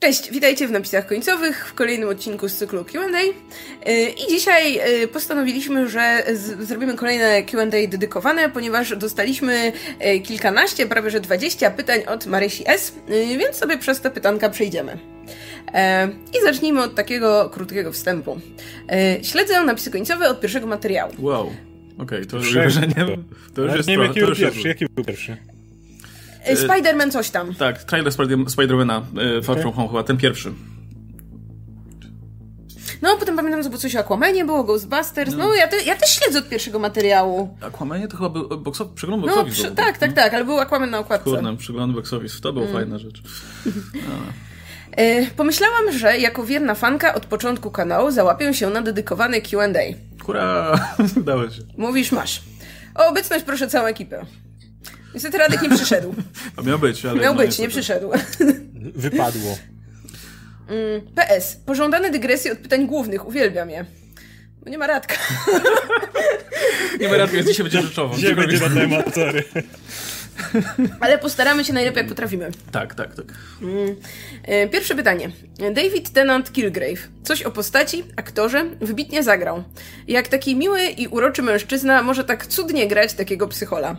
Cześć, witajcie w napisach końcowych w kolejnym odcinku z cyklu QA. I dzisiaj y, postanowiliśmy, że zrobimy kolejne QA dedykowane, ponieważ dostaliśmy y, kilkanaście, prawie że dwadzieścia pytań od Marysi S, y, więc sobie przez te pytanka przejdziemy. E, I zacznijmy od takiego krótkiego wstępu. E, śledzę napisy końcowe od pierwszego materiału. Wow, okej, okay, to już wrażeniem. To już jest nie wiem, jaki był pierwszy. Jaki był pierwszy? E, Spider-Man coś tam. Tak, trailer Spider-Mana e, Far From Home chyba, ten pierwszy. No, potem pamiętam, że było coś o Aquamanie, było Ghostbusters. No, no ja, te, ja też śledzę od pierwszego materiału. Aquamanie to chyba był box przegląd box no. Przy, tak, tak, tak, ale był Aquaman na okładce. Kurde, przegląd box office, to była mm. fajna rzecz. E, pomyślałam, że jako wierna fanka od początku kanału załapię się na dedykowany Q&A. Kura, udało się. Mówisz, masz. O obecność proszę całą ekipę. Niestety Radek nie przyszedł. A miał być, ale... Miał no być, nie przyszedł. Wypadło. Mm, PS. Pożądane dygresje od pytań głównych. Uwielbiam je. Bo nie ma Radka. nie ma Radka, więc dzisiaj będzie rzeczowo. Dzisiaj będzie na temat, sorry. Ale postaramy się najlepiej, jak potrafimy. Tak, tak, tak. Mm. E, pierwsze pytanie. David Tennant Kilgrave. Coś o postaci, aktorze, wybitnie zagrał. Jak taki miły i uroczy mężczyzna może tak cudnie grać takiego psychola.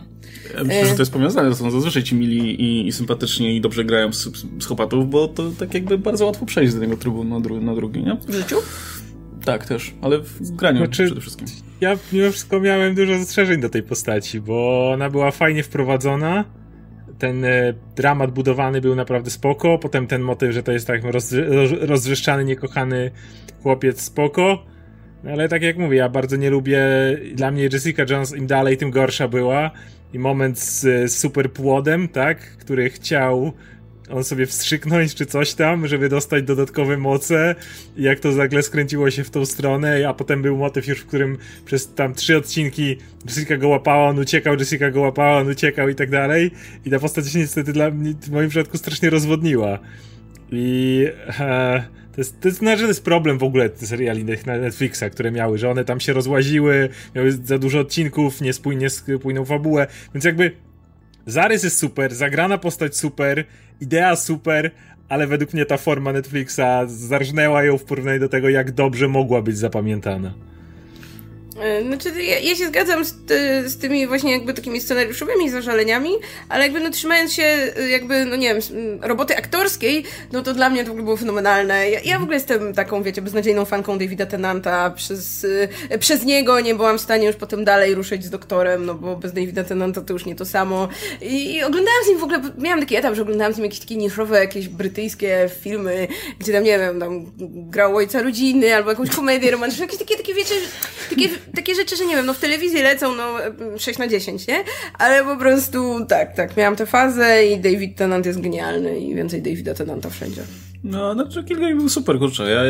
Ja myślę, że to jest powiązane, są zazwyczaj ci mili i, i sympatyczni i dobrze grają psychopatów, bo to tak jakby bardzo łatwo przejść z jednego trybu na, dru na drugi, nie? W życiu? Tak, też, ale w graniu znaczy, przede wszystkim. Ja mimo wszystko miałem dużo zastrzeżeń do tej postaci, bo ona była fajnie wprowadzona. Ten e, dramat budowany był naprawdę spoko. Potem ten motyw, że to jest tak roz, roz, rozrzeszczany, niekochany chłopiec spoko. No, ale tak jak mówię, ja bardzo nie lubię. Dla mnie Jessica Jones im dalej, tym gorsza była. I moment z, z super płodem, tak, który chciał on sobie wstrzyknąć czy coś tam, żeby dostać dodatkowe moce. I jak to nagle skręciło się w tą stronę, a potem był motyw już, w którym przez tam trzy odcinki Jessica go łapała, on uciekał, Jessica go łapała, on uciekał i tak dalej. I ta postać się niestety dla mnie, w moim przypadku strasznie rozwodniła. I e, to jest, to jest, znaczy, to jest problem w ogóle tych seriali Netflixa, które miały, że one tam się rozłaziły, miały za dużo odcinków, niespójnie spójną fabułę, więc jakby zarys jest super, zagrana postać super, idea super, ale według mnie ta forma Netflixa zarżnęła ją w porównaniu do tego, jak dobrze mogła być zapamiętana. E, znaczy, ja, ja się zgadzam z, z, tymi właśnie jakby takimi scenariuszowymi zażaleniami, ale jakby no trzymając się e, jakby, no nie wiem, roboty aktorskiej, no to dla mnie to było fenomenalne. Ja, ja w ogóle jestem taką, wiecie, beznadziejną fanką Davida Tennanta. Przez, e, przez niego nie byłam w stanie już potem dalej ruszyć z doktorem, no bo bez Davida Tennanta to już nie to samo. I, i oglądałam z nim w ogóle, miałam taki etap, że oglądałam z nim jakieś takie niszowe, jakieś brytyjskie filmy, gdzie tam, nie wiem, tam grał ojca rodziny, albo jakąś komedię romantyczną, jakieś takie, takie wiecie, takie takie rzeczy, że nie wiem, no w telewizji lecą no 6 na 10, nie? Ale po prostu tak, tak, miałam tę fazę i David Tennant jest genialny i więcej Davida Tennanta wszędzie. No, znaczy Killgrave był super, kurczę. Ja,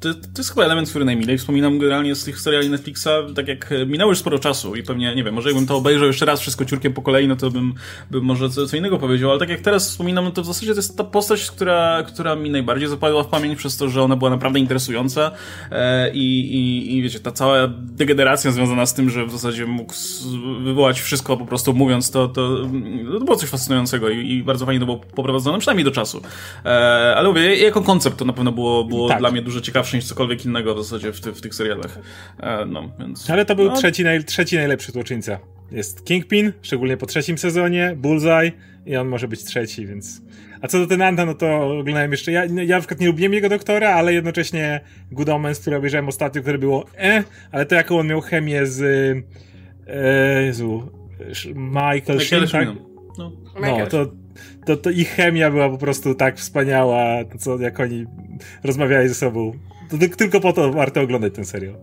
to, to jest chyba element, który najmilej wspominam generalnie z tych seriali Netflixa, tak jak minęło już sporo czasu i pewnie, nie wiem, może jakbym to obejrzał jeszcze raz wszystko ciurkiem po kolei, no to bym, bym może co, co innego powiedział, ale tak jak teraz wspominam, no to w zasadzie to jest ta postać, która, która mi najbardziej zapadła w pamięć przez to, że ona była naprawdę interesująca e, i, i, i wiecie, ta cała degeneracja związana z tym, że w zasadzie mógł wywołać wszystko po prostu mówiąc, to, to, to było coś fascynującego i, i bardzo fajnie to było poprowadzone, przynajmniej do czasu. E, ale mówię, jako koncept to na pewno było, było tak. dla mnie dużo ciekawsze niż cokolwiek innego w zasadzie w, ty, w tych serialach. E, no, więc, Ale to był no. trzeci, naj, trzeci najlepszy tłoczyńca. Jest Kingpin, szczególnie po trzecim sezonie, Bullseye i on może być trzeci, więc... A co do Tenanta, no to oglądałem jeszcze... Ja, ja na przykład nie lubiłem jego doktora, ale jednocześnie Good Omens, który obejrzałem ostatnio, które było e, ale to jaką on miał chemię z... E, Jezu... Michael Sheen, tak? No, no to to, to ich chemia była po prostu tak wspaniała, to co jak oni rozmawiali ze sobą. To tylko po to warto oglądać ten serial.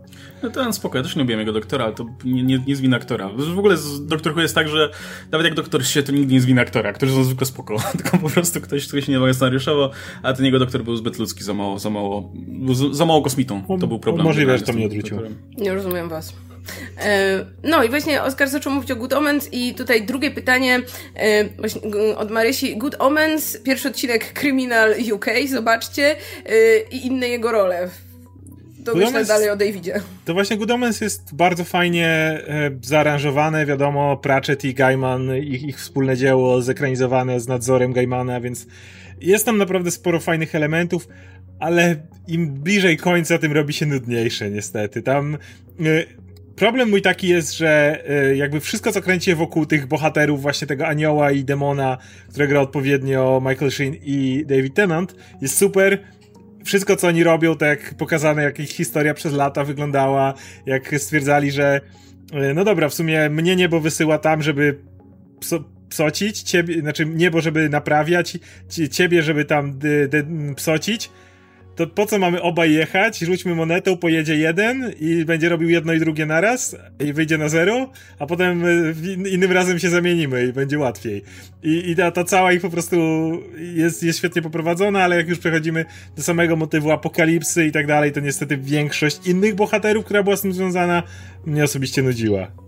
No to spoko, ja też nie lubiłem jego doktora, ale to nie, nie, nie aktora. W ogóle z Doktor Who jest tak, że nawet jak doktor się, to nigdy nie z winy aktora. Aktorzy są zwykle spoko, tylko po prostu ktoś, ktoś się nie ma scenariuszowo, a ten jego doktor był zbyt ludzki, za mało, za mało, za mało kosmitą. To był problem. Możliwe, że to mnie odwróciło. Nie rozumiem was. E, no i właśnie Oskar zaczął mówić o Good Omens i tutaj drugie pytanie e, od Marysi. Good Omens, pierwszy odcinek Criminal UK, zobaczcie, e, i inne jego role. To myślę Omens, dalej o Davidzie. To właśnie Good Omens jest bardzo fajnie zaaranżowane, wiadomo, Pratchett i Gaiman, ich, ich wspólne dzieło zekranizowane z nadzorem Gaimana, więc Jest tam naprawdę sporo fajnych elementów, ale im bliżej końca, tym robi się nudniejsze, niestety. Tam. Problem mój taki jest, że y, jakby wszystko, co kręci się wokół tych bohaterów, właśnie tego anioła i demona, które gra odpowiednio Michael Sheen i David Tennant, jest super. Wszystko, co oni robią, tak jak pokazane, jak ich historia przez lata wyglądała, jak stwierdzali, że y, no dobra, w sumie mnie niebo wysyła tam, żeby psocić, ciebie, znaczy niebo, żeby naprawiać, ciebie, żeby tam dy, psocić, to po co mamy obaj jechać? Rzućmy monetę, pojedzie jeden i będzie robił jedno i drugie naraz i wyjdzie na zero, a potem e, innym razem się zamienimy i będzie łatwiej. I, i ta, ta cała ich po prostu jest, jest świetnie poprowadzona, ale jak już przechodzimy do samego motywu apokalipsy i tak dalej, to niestety większość innych bohaterów, która była z tym związana, mnie osobiście nudziła.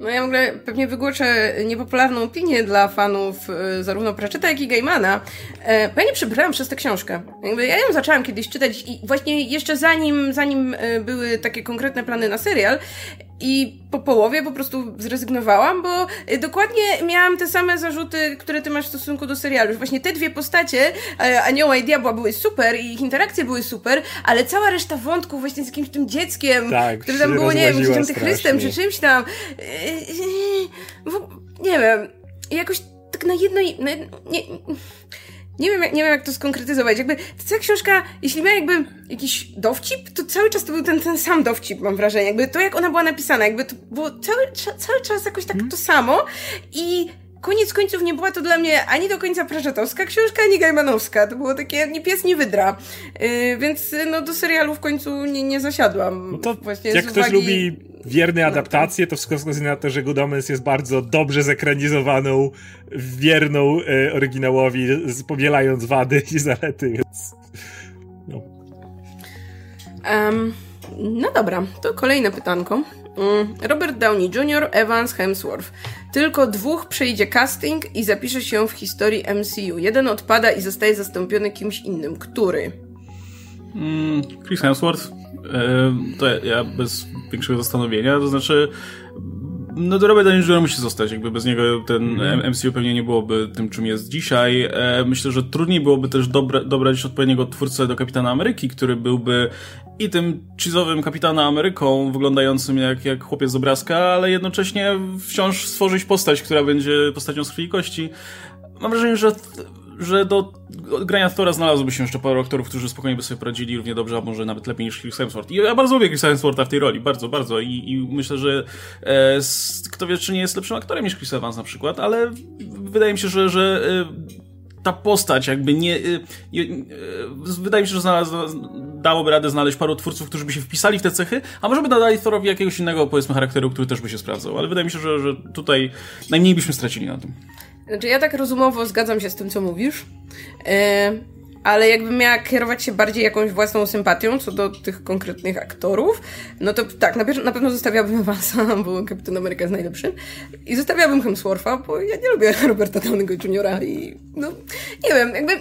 No ja w ogóle pewnie wygłoczę niepopularną opinię dla fanów y, zarówno Pratchetta, jak i Gaimana. E, ja nie przebrałam przez tę książkę. Jakby ja ją zaczęłam kiedyś czytać i właśnie jeszcze zanim, zanim y, były takie konkretne plany na serial, i po połowie po prostu zrezygnowałam, bo y, dokładnie miałam te same zarzuty, które ty masz w stosunku do serialu. Właśnie te dwie postacie, e, Anioła i Diabła, były super i ich interakcje były super, ale cała reszta wątków właśnie z jakimś tym dzieckiem, tak, które tam było, nie wiem, z Antychrystem czy czymś tam. E, e, nie wiem, jakoś tak na jedno... Na, nie, nie wiem, jak, nie wiem, jak to skonkretyzować. Jakby ta cała książka, jeśli miała jakby jakiś dowcip, to cały czas to był ten, ten sam dowcip, mam wrażenie. Jakby to, jak ona była napisana, jakby to było cały, cały czas jakoś tak mm. to samo i koniec końców nie była to dla mnie ani do końca Pratchettowska książka, ani Gaimanowska. To było takie ni pies, ni wydra. Yy, więc no do serialu w końcu nie, nie zasiadłam. No to właśnie jak ktoś uwagi... lubi wierne adaptacje, to wszystko wskazuje na to, że Good Omens jest bardzo dobrze zekranizowaną, wierną e, oryginałowi, powielając wady i zalety, więc... No. Um, no dobra, to kolejne pytanko. Mm, Robert Downey Jr., Evans, Hemsworth. Tylko dwóch przejdzie casting i zapisze się w historii MCU. Jeden odpada i zostaje zastąpiony kimś innym. Który? Mm, Chris Hemsworth. E, to ja bez większego zastanowienia. To znaczy, no do Robert Downey Jr. musi zostać, jakby bez niego ten mm. MCU pewnie nie byłoby tym, czym jest dzisiaj. E, myślę, że trudniej byłoby też dobra, dobrać odpowiedniego twórcę do Kapitana Ameryki, który byłby i tym cheese'owym Kapitana Ameryką, wyglądającym jak, jak chłopiec z obrazka, ale jednocześnie wciąż stworzyć postać, która będzie postacią z krwi i kości. Mam wrażenie, że że do grania Thora znalazłoby się jeszcze paru aktorów, którzy spokojnie by sobie poradzili równie dobrze, a może nawet lepiej niż Chris Hemsworth. I ja bardzo lubię Chris Hemswortha w tej roli, bardzo, bardzo. I, i myślę, że e, kto wie, czy nie jest lepszym aktorem niż Chris Evans na przykład, ale wydaje mi się, że, że e, ta postać jakby nie... E, e, wydaje mi się, że znalazł, dałoby radę znaleźć paru twórców, którzy by się wpisali w te cechy, a może by nadali Thorowi jakiegoś innego, powiedzmy, charakteru, który też by się sprawdzał. Ale wydaje mi się, że, że tutaj najmniej byśmy stracili na tym. Znaczy, ja tak rozumowo zgadzam się z tym, co mówisz, yy, ale jakbym miała kierować się bardziej jakąś własną sympatią co do tych konkretnych aktorów, no to tak, na, na pewno zostawiałabym Evansa, bo Kapitan Ameryka jest najlepszy, i zostawiałabym Hemswortha, bo ja nie lubię Roberta Downey'ego Jr. i no, nie wiem, jakby,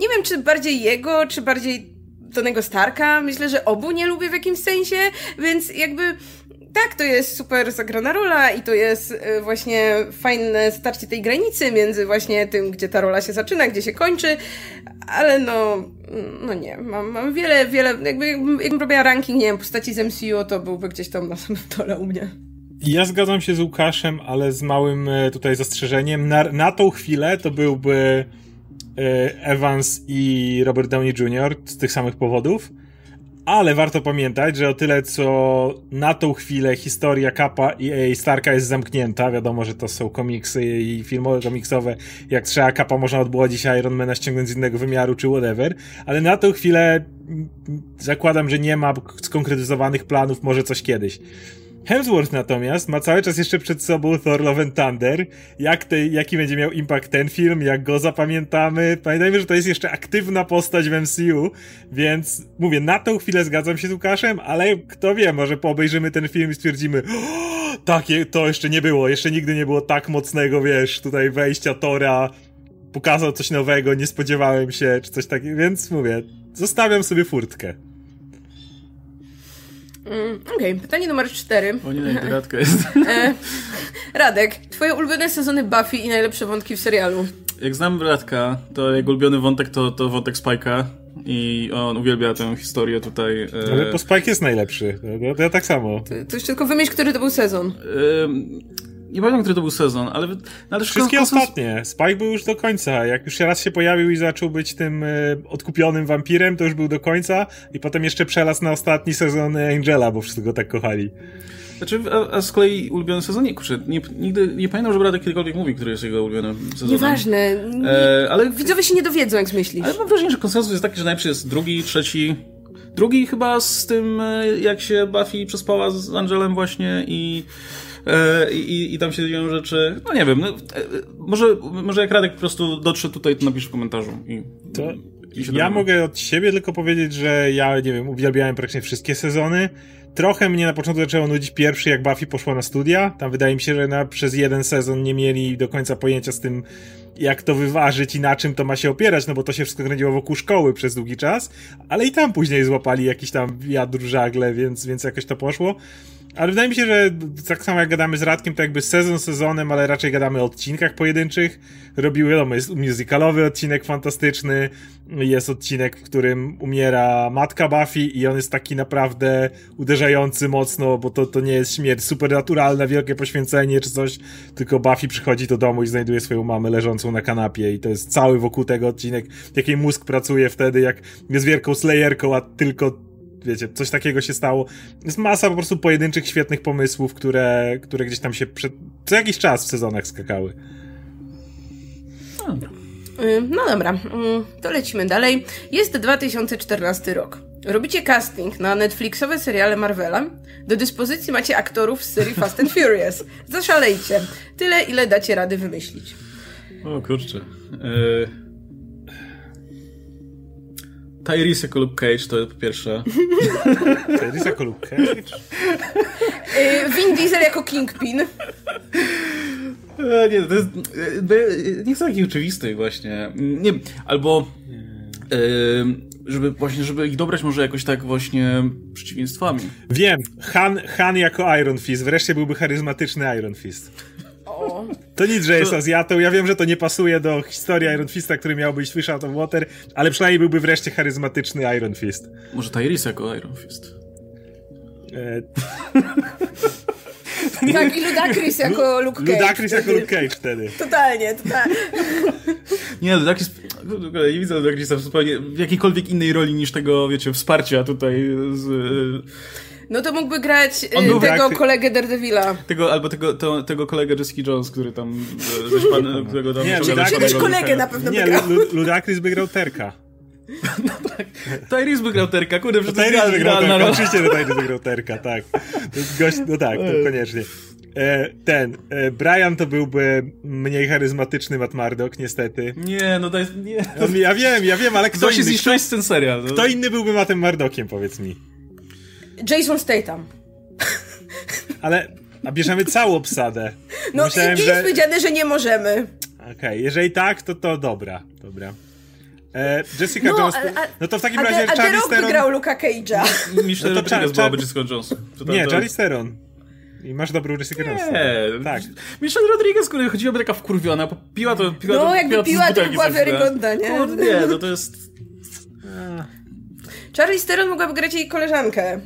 nie wiem, czy bardziej jego, czy bardziej Tonego Starka. Myślę, że obu nie lubię w jakimś sensie, więc jakby tak, to jest super zagrana rola i to jest y, właśnie fajne starcie tej granicy między właśnie tym, gdzie ta rola się zaczyna, gdzie się kończy, ale no, no nie, mam, mam wiele, wiele, jakby, jakbym robiła ranking, nie wiem, postaci z MCU, to byłby gdzieś tam na samym dole u mnie. Ja zgadzam się z Łukaszem, ale z małym e, tutaj zastrzeżeniem. Na, na tą chwilę to byłby e, Evans i Robert Downey Jr. z tych samych powodów. Ale warto pamiętać, że o tyle co na tą chwilę historia Kappa i Starka jest zamknięta, wiadomo, że to są komiksy i filmowe, komiksowe, jak trzeba Kappa można odbyła dzisiaj Ironmana ściągnąć z innego wymiaru czy whatever, ale na tą chwilę zakładam, że nie ma skonkretyzowanych planów, może coś kiedyś. Hemsworth natomiast ma cały czas jeszcze przed sobą Thor Love and Thunder. Jak te, jaki będzie miał impact ten film, jak go zapamiętamy. Pamiętajmy, że to jest jeszcze aktywna postać w MCU, więc mówię, na tą chwilę zgadzam się z Łukaszem, ale kto wie, może poobejrzymy ten film i stwierdzimy, tak, to jeszcze nie było, jeszcze nigdy nie było tak mocnego, wiesz, tutaj wejścia Tora, pokazał coś nowego, nie spodziewałem się, czy coś takiego, więc mówię, zostawiam sobie furtkę. Mm, Okej, okay. pytanie numer cztery. O nie, Radka jest. E, Radek, twoje ulubione sezony Buffy i najlepsze wątki w serialu? jak znam Bradka, to jego ulubiony wątek to, to wątek Spike'a i on uwielbia tę historię tutaj. E... Ale po Spike jest najlepszy. Ja, ja tak samo. To, to już tylko wymyśl, który to był sezon. E... Nie pamiętam, który to był sezon, ale... No, ale Wszystkie konsens... ostatnie. Spike był już do końca. Jak już raz się pojawił i zaczął być tym y, odkupionym wampirem, to już był do końca i potem jeszcze przelazł na ostatni sezon Angela, bo wszyscy go tak kochali. Znaczy, a, a z kolei ulubiony sezon? Nie, kurczę, nie, nigdy nie pamiętam, że Radek kiedykolwiek mówi, który jest jego ulubiony sezon. Nieważne. E, ale widzowie się nie dowiedzą, jak myślisz. Ale mam wrażenie, że konsensus jest taki, że najpierw jest drugi, trzeci, drugi chyba z tym, e, jak się Buffy przespała z Angelem właśnie i E, i, i tam się dzieją rzeczy. No nie wiem, no, e, może, może jak Radek po prostu dotrze tutaj, to napisz w komentarzu. I, to ja mogę od siebie tylko powiedzieć, że ja, nie wiem, uwielbiałem praktycznie wszystkie sezony. Trochę mnie na początku zaczęło nudzić pierwszy, jak Buffy poszła na studia. Tam wydaje mi się, że na, przez jeden sezon nie mieli do końca pojęcia z tym, jak to wyważyć i na czym to ma się opierać, no bo to się wszystko kręciło wokół szkoły przez długi czas, ale i tam później złapali jakiś tam wiatr żagle, więc, więc jakoś to poszło. Ale wydaje mi się, że tak samo jak gadamy z Radkiem, to jakby sezon sezonem, ale raczej gadamy o odcinkach pojedynczych. Robił, wiadomo, jest musicalowy odcinek fantastyczny, jest odcinek, w którym umiera matka Buffy i on jest taki naprawdę uderzający mocno, bo to, to nie jest śmierć supernaturalna, wielkie poświęcenie czy coś, tylko Buffy przychodzi do domu i znajduje swoją mamę leżącą na kanapie i to jest cały wokół tego odcinek, jaki mózg pracuje wtedy, jak jest wielką slayerką, a tylko wiecie, coś takiego się stało. Jest masa po prostu pojedynczych, świetnych pomysłów, które, które gdzieś tam się przed, co jakiś czas w sezonach skakały. No dobra. No dobra, to lecimy dalej. Jest 2014 rok. Robicie casting na Netflixowe seriale Marvela. Do dyspozycji macie aktorów z serii Fast and Furious. Zaszalejcie. Tyle, ile dacie rady wymyślić. O kurczę. Yy... Tyrese jako Luke Cage to po pierwsze. Tyrese jako Luke Cage? Vin Diesel jako Kingpin. E, nie, to jest, e, nie są takich oczywistych właśnie. Nie, albo e, żeby właśnie, żeby ich dobrać może jakoś tak właśnie przeciwieństwami. Wiem, Han, Han jako Iron Fist, wreszcie byłby charyzmatyczny Iron Fist. To nic, że jest to... Azjatą. Ja wiem, że to nie pasuje do historii Iron Fista, który miał być Fish Out of Water, ale przynajmniej byłby wreszcie charyzmatyczny Iron Fist. Może Tyrese jako Iron Fist. E... Tak, i Ludacris jako Luke Cage. Ludacris jako Luke Cage wtedy. Totalnie, totalnie. Nie, Ludacris... Nie widzę Ludacrisa zupełnie w jakiejkolwiek innej roli niż tego, wiecie, wsparcia tutaj z no to mógłby grać y, tego jak... kolegę Daredevila. Tego, albo tego, to, tego kolegę Jessica Jones, który tam zaśpany, e, którego tam... Nie, Ludacris... kolegę na pewno Nie. Ludacris by grał Terka. No tak. Tyrese by grał Terka, kurde, przecież to jest realna rola. Oczywiście, że Tyrese by grał Terka, tak. To jest gość, no tak, to koniecznie. E, ten, e, Brian to byłby mniej charyzmatyczny Matt Murdock, niestety. Nie, no to jest, nie. No, ja wiem, ja wiem, ale kto Ktoś inny... Ktoś ten serial. No. Kto inny byłby Mattem Murdockiem, powiedz mi? Jason Statham. Ale a bierzemy całą obsadę. No Myślałem, i że... jest powiedziane, że nie możemy. Okej, okay, jeżeli tak, to to dobra, dobra. E, Jessica no, Jones. A, no to w takim a razie a Charlie Theron... wygrał Luka Cage'a. Michelle no Rodriguez byłaby Jessica Jones. To, nie, to... Charlie Theron. I masz dobrą Jessica Jones. Nie, tak. Michelle Rodriguez, która chodziłaby taka wkurwiona, piła to... Piła no, to, jakby piła, piła to była wiarygodna, nie? Kurde, nie, no to jest... Charlie Steron mogłaby grać jej koleżankę.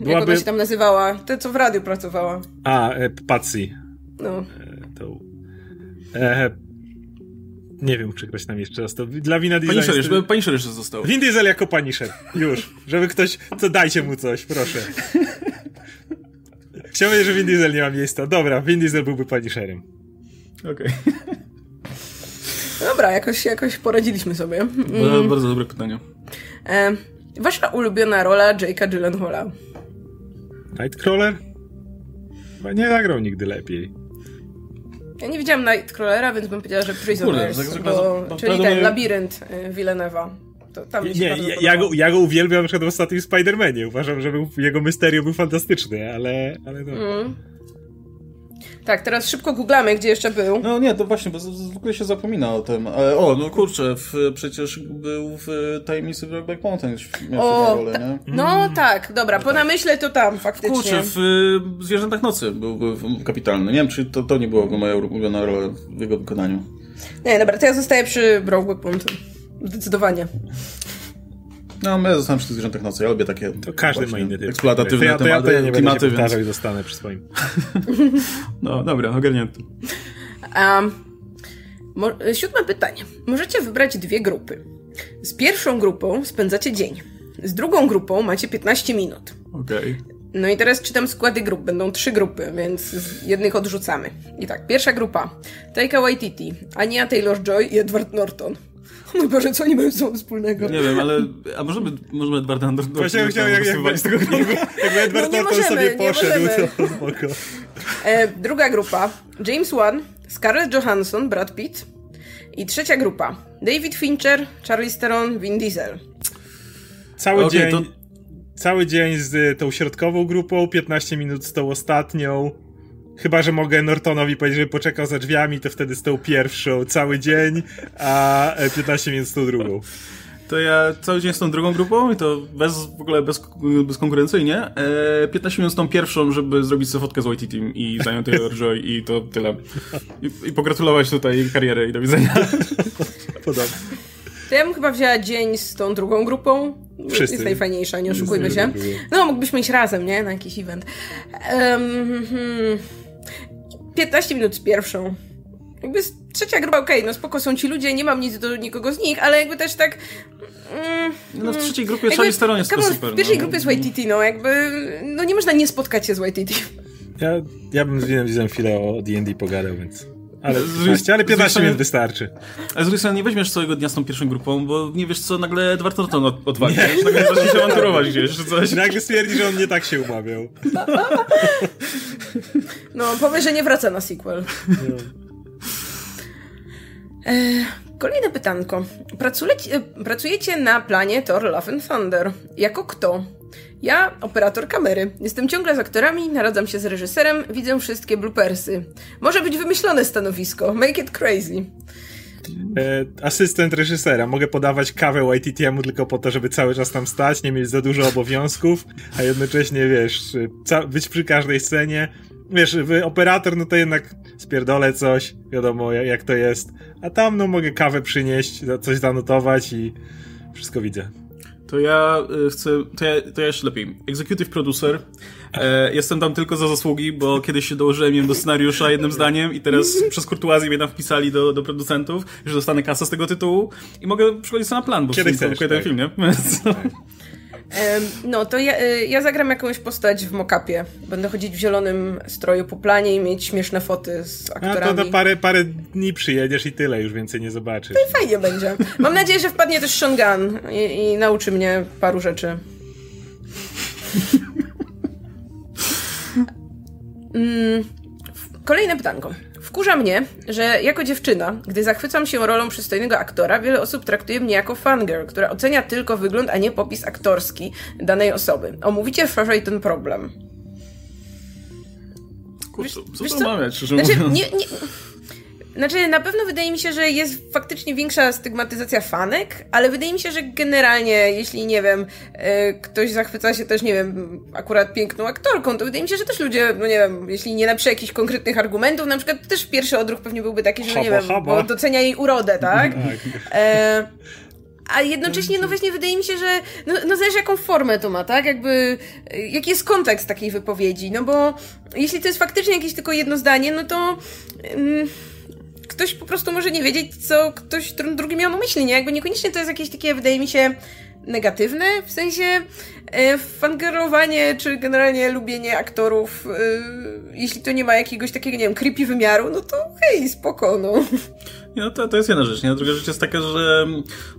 Byłaby... Jak ona się tam nazywała? Tę, co w radiu pracowała. A, e, Patsy. No. E, to... E, nie wiem, czy ktoś tam jeszcze został. Dla Wina Diesel. Punisher, jest... jeszcze, Punisher jeszcze został. Vin Diesel jako Punisher. Już. Żeby ktoś... To dajcie mu coś, proszę. Chciałbym, że Vin Diesel nie ma miejsca. Dobra, Vin Diesel byłby Punisherem. Okej. Okay. Dobra, jakoś, jakoś poradziliśmy sobie. Mm. Bardzo dobre pytanie. E, Wasza ulubiona rola Jake'a Gyllenhaala? Nightcrawler? Chyba nie zagrał nigdy lepiej. Ja nie widziałam Nightcrawlera, więc bym powiedziała, że Prisoners, Kurde, tak, bo, bo, czyli ten labirynt y, Villeneuve'a. nie, ja, ja, go, ja go uwielbiam na przykład w ostatnim Spider-Manie. Uważam, że był, jego Mysterio był fantastyczny, ale, ale no. Mm. Tak, teraz szybko googlamy, gdzie jeszcze był. No nie, to właśnie, bo w ogóle się zapomina o tym. Ale, o, no kurczę, w, przecież był w Tajemnicy Brokeback Mountain o, rolę, nie? No mm. tak, dobra, no po tak. namyśle to tam faktycznie. Kurczę, w Zwierzętach Nocy był, był kapitalny. Nie wiem, czy to, to nie była moja ulubiona rola w jego wykonaniu. Nie, dobra, to ja zostaję przy Brokeback Mountain. Zdecydowanie. No, my zostanę przy tych zwierzętach nocy. Ja lubię takie To każdy ma inny typ. eksploatatywne to ja, to ja, tematy, to ja nie będę klimaty, się więc... zostanę przy swoim. No, dobra, ogarnięty. Um, siódme pytanie. Możecie wybrać dwie grupy. Z pierwszą grupą spędzacie dzień. Z drugą grupą macie 15 minut. Okej. No i teraz czytam składy grup. Będą trzy grupy, więc z jednych odrzucamy. I tak, pierwsza grupa. Taika Waititi, Anya Taylor-Joy i Edward Norton. O mój Boże, co oni mają ze sobą wspólnego? Nie wiem, ale... A możemy, możemy Edwarda Andersona Właśnie chciałem, jak, jak, z tego jakby, jakby Edward No nie Norton możemy, sobie poszedł, to spoko. E, druga grupa. James Wan, Scarlett Johansson, Brad Pitt. I trzecia grupa. David Fincher, Charlize Theron, Vin Diesel. Cały Okej, dzień... to- Cały dzień z tą środkową grupą, 15 minut z tą ostatnią. Chyba, że mogę Nortonowi powiedzieć, że poczekał za drzwiami, to wtedy z tą pierwszą cały dzień, a e, 15 minut z tą drugą. To ja cały dzień z tą drugą grupą i to bez, w ogóle bez, bezkonkurencyjnie. E, 15 minut z tą pierwszą, żeby zrobić sobie fotkę z Whitey Team i zająć Taylor-Joy i to tyle. I, I pogratulować tutaj jej kariery i do widzenia. Podobnie. To ja bym chyba wzięła dzień z tą drugą grupą. Wszyscy. Jest najfajniejsza, nie oszukujmy się. No, mógłbyśmy iść razem, nie? Na jakiś event. Um, hmm. 15 minut z pierwszą. Jakby trzecia grupa, okej, no spoko są ci ludzie, nie mam nic do nikogo z nich, ale jakby też tak... Mm, No w trzeciej grupie jakby- Charlize Theron jest on, super. W pierwszej no. grupie jest Waititi, no jakby... No nie można nie spotkać się z Waititi. Ja, ja bym z Winem chwilę o D&D pogadał, więc... Ale, Z- 15, ale 15 z- minut wystarczy. Ale z drugiej strony nie weźmiesz całego dnia z tą pierwszą grupą, bo nie wiesz co nagle Edward Norton od- odwali. Nagle zacznie się awanturować gdzieś, czy coś. Nagle stwierdzi, że on nie tak się umawiał. No, powie, że nie wraca na sequel. E, kolejne pytanko. Pracujecie, pracujecie na planie Thor Love and Thunder. Jako kto? Ja, operator kamery. Jestem ciągle z aktorami, naradzam się z reżyserem, widzę wszystkie bloopersy. Może być wymyślone stanowisko. Make it crazy. E, asystent reżysera. Mogę podawać kawę YTTM-u tylko po to, żeby cały czas tam stać, nie mieć za dużo obowiązków, a jednocześnie, wiesz, być przy każdej scenie. Wiesz, operator, no to jednak spierdolę coś, wiadomo jak, to jest. A tam, no mogę kawę przynieść, coś zanotować i wszystko widzę. To ja y, chcę, to ja, to ja jeszcze lepiej. Executive producer. E, jestem tam tylko za zasługi, bo kiedyś się dołożyłem do scenariusza jednym zdaniem i teraz przez kurtuazję mnie tam wpisali do, do producentów, że dostanę kasę z tego tytułu i mogę przychodzić sobie na plan, bo Kiedy w sumie chcesz, produkuję ten tak. film, nie? Więc, no. No, to ja, y, ja zagram jakąś postać w mokapie. Będę chodzić w zielonym stroju po planie i mieć śmieszne foty z A aktorami. to na parę, parę dni przyjedziesz i tyle, już więcej nie zobaczysz. Fajnie będzie. Mam nadzieję, że wpadnie też Sean Gunn i, i nauczy mnie paru rzeczy. Mm, Kolejne pytanko. Wkurza mnie, że jako dziewczyna, gdy zachwycam się rolą przystojnego aktora, wiele osób traktuje mnie jako fangirl, która ocenia tylko wygląd, a nie popis aktorski danej osoby. Omówicie szerzej ten problem. Kurczę, co wiesz to mamy, szczerze Znaczy, mówiąc? nie, nie, znaczy, na pewno wydaje mi się, że jest faktycznie większa stygmatyzacja fanek, ale wydaje mi się, że generalnie, jeśli, nie wiem, e, ktoś zachwyca się też, nie wiem, akurat piękną aktorką, to wydaje mi się, że też ludzie, no nie wiem, jeśli nie napisze jakichś konkretnych argumentów, na przykład też pierwszy odruch pewnie byłby taki, że, no nie wiem, bo docenia jej urodę, tak? Tak. E, a jednocześnie, no właśnie, wydaje mi się, że no, no zależy jaką formę to ma, tak? Jakby, e, jaki jest kontekst takiej wypowiedzi, no bo jeśli to jest faktycznie jakieś tylko jedno zdanie, no to ym, ktoś po prostu może nie wiedzieć, co ktoś dru- drugi miał na myśli, nie? Jakby niekoniecznie to jest jakieś takie, wydaje mi się, negatywne, w sensie e, fangerowanie, czy generalnie lubienie aktorów, e, jeśli to nie ma jakiegoś takiego, nie wiem, creepy wymiaru, no to hej, spoko, no. No to, to jest jedna rzecz, nie? A druga rzecz jest taka, że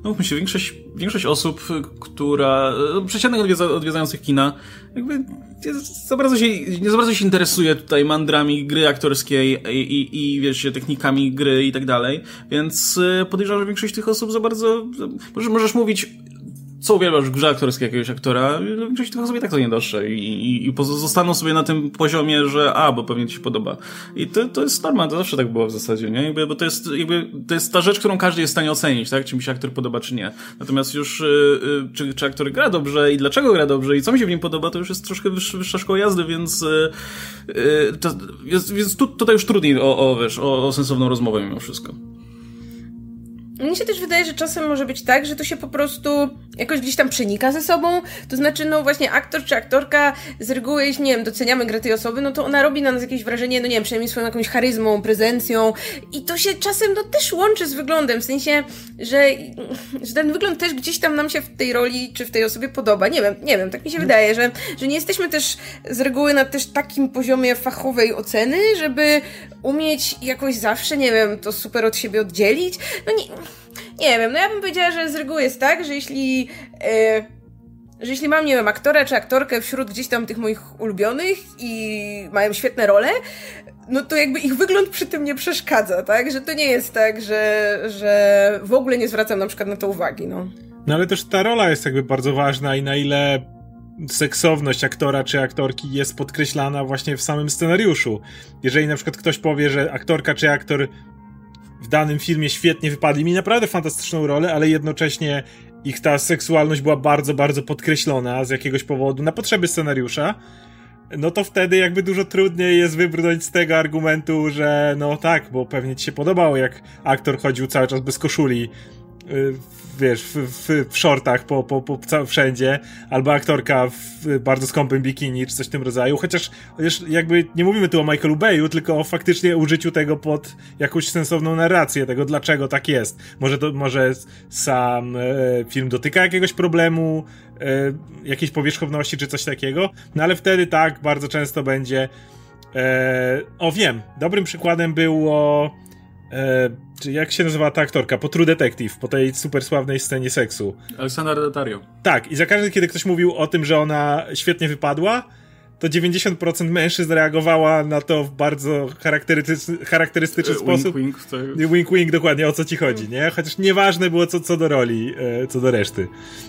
no mówmy się, większość, większość osób, która, e, przeciętnych odwiedza, odwiedzających kina, jakby nie za bardzo się, nie za bardzo się interesuje tutaj mandrami gry aktorskiej i, i, i wiesz, technikami gry i tak dalej, więc e, podejrzewam, że większość tych osób za bardzo, możesz, możesz mówić co uwielbiasz w grze aktorskiej jakiegoś aktora, większość tych osób i tak to nie dostrze i, i, i pozostaną sobie na tym poziomie, że a, bo pewnie ci się podoba. I to, to jest normalne, to zawsze tak było w zasadzie, nie? Jakby, bo to jest, jakby, to jest ta rzecz, którą każdy jest w stanie ocenić, tak? Czy mi się aktor podoba, czy nie. Natomiast już, y, y, czy, czy aktor gra dobrze i dlaczego gra dobrze i co mi się w nim podoba, to już jest troszkę wyższa, wyższa szkoła jazdy, więc, y, y, to jest, więc tu, tutaj już trudniej o, o, wiesz, o, o sensowną rozmowę mimo wszystko. Mnie się też wydaje, że czasem może być tak, że to się po prostu jakoś gdzieś tam przenika ze sobą. To znaczy, no właśnie aktor czy aktorka z reguły, jeśli, nie wiem, doceniamy grę tej osoby, no to ona robi na nas jakieś wrażenie, no nie wiem, przynajmniej swoją jakąś charyzmą, prezencją i to się czasem, no też łączy z wyglądem, w sensie, że, że ten wygląd też gdzieś tam nam się w tej roli czy w tej osobie podoba. Nie wiem, nie wiem, tak mi się wydaje, że, że nie jesteśmy też z reguły na też takim poziomie fachowej oceny, żeby umieć jakoś zawsze, nie wiem, to super od siebie oddzielić. No nie, nie wiem, no ja bym powiedziała, że z reguły jest tak, że jeśli... Yy, że jeśli mam, nie wiem, aktora czy aktorkę wśród gdzieś tam tych moich ulubionych i mają świetne role, no to jakby ich wygląd przy tym nie przeszkadza, tak? Że to nie jest tak, że, że w ogóle nie zwracam na przykład na to uwagi, no. No ale też ta rola jest jakby bardzo ważna i na ile seksowność aktora czy aktorki jest podkreślana właśnie w samym scenariuszu. Jeżeli na przykład ktoś powie, że aktorka czy aktor w danym filmie świetnie wypadli, mi naprawdę fantastyczną rolę, ale jednocześnie ich ta seksualność była bardzo, bardzo podkreślona z jakiegoś powodu na potrzeby scenariusza, no to wtedy jakby dużo trudniej jest wybrnąć z tego argumentu, że no tak, bo pewnie ci się podobało, jak aktor chodził cały czas bez koszuli y, wiesz, w, w, w shortach po, po, po wszędzie, albo aktorka w bardzo skąpym bikini, czy coś w tym rodzaju, chociaż, chociaż jakby nie mówimy tu o Michaelu Bayu, tylko o faktycznie użyciu tego pod jakąś sensowną narrację, tego dlaczego tak jest. Może to, może sam e, film dotyka jakiegoś problemu, e, jakiejś powierzchowności, czy coś takiego, no ale wtedy tak, bardzo często będzie e, o wiem, dobrym przykładem było e, czy jak się nazywa ta aktorka? Po True Detective, po tej super sławnej scenie seksu. Aleksandra Daddario. Tak, i za każdym, kiedy ktoś mówił o tym, że ona świetnie wypadła, to 90% mężczyzn reagowała na to w bardzo charakterystyczny, charakterystyczny wink, sposób. Wink, tak. wink, wink, dokładnie, o co ci chodzi, nie? Chociaż nieważne było co, co do roli, e, co do reszty.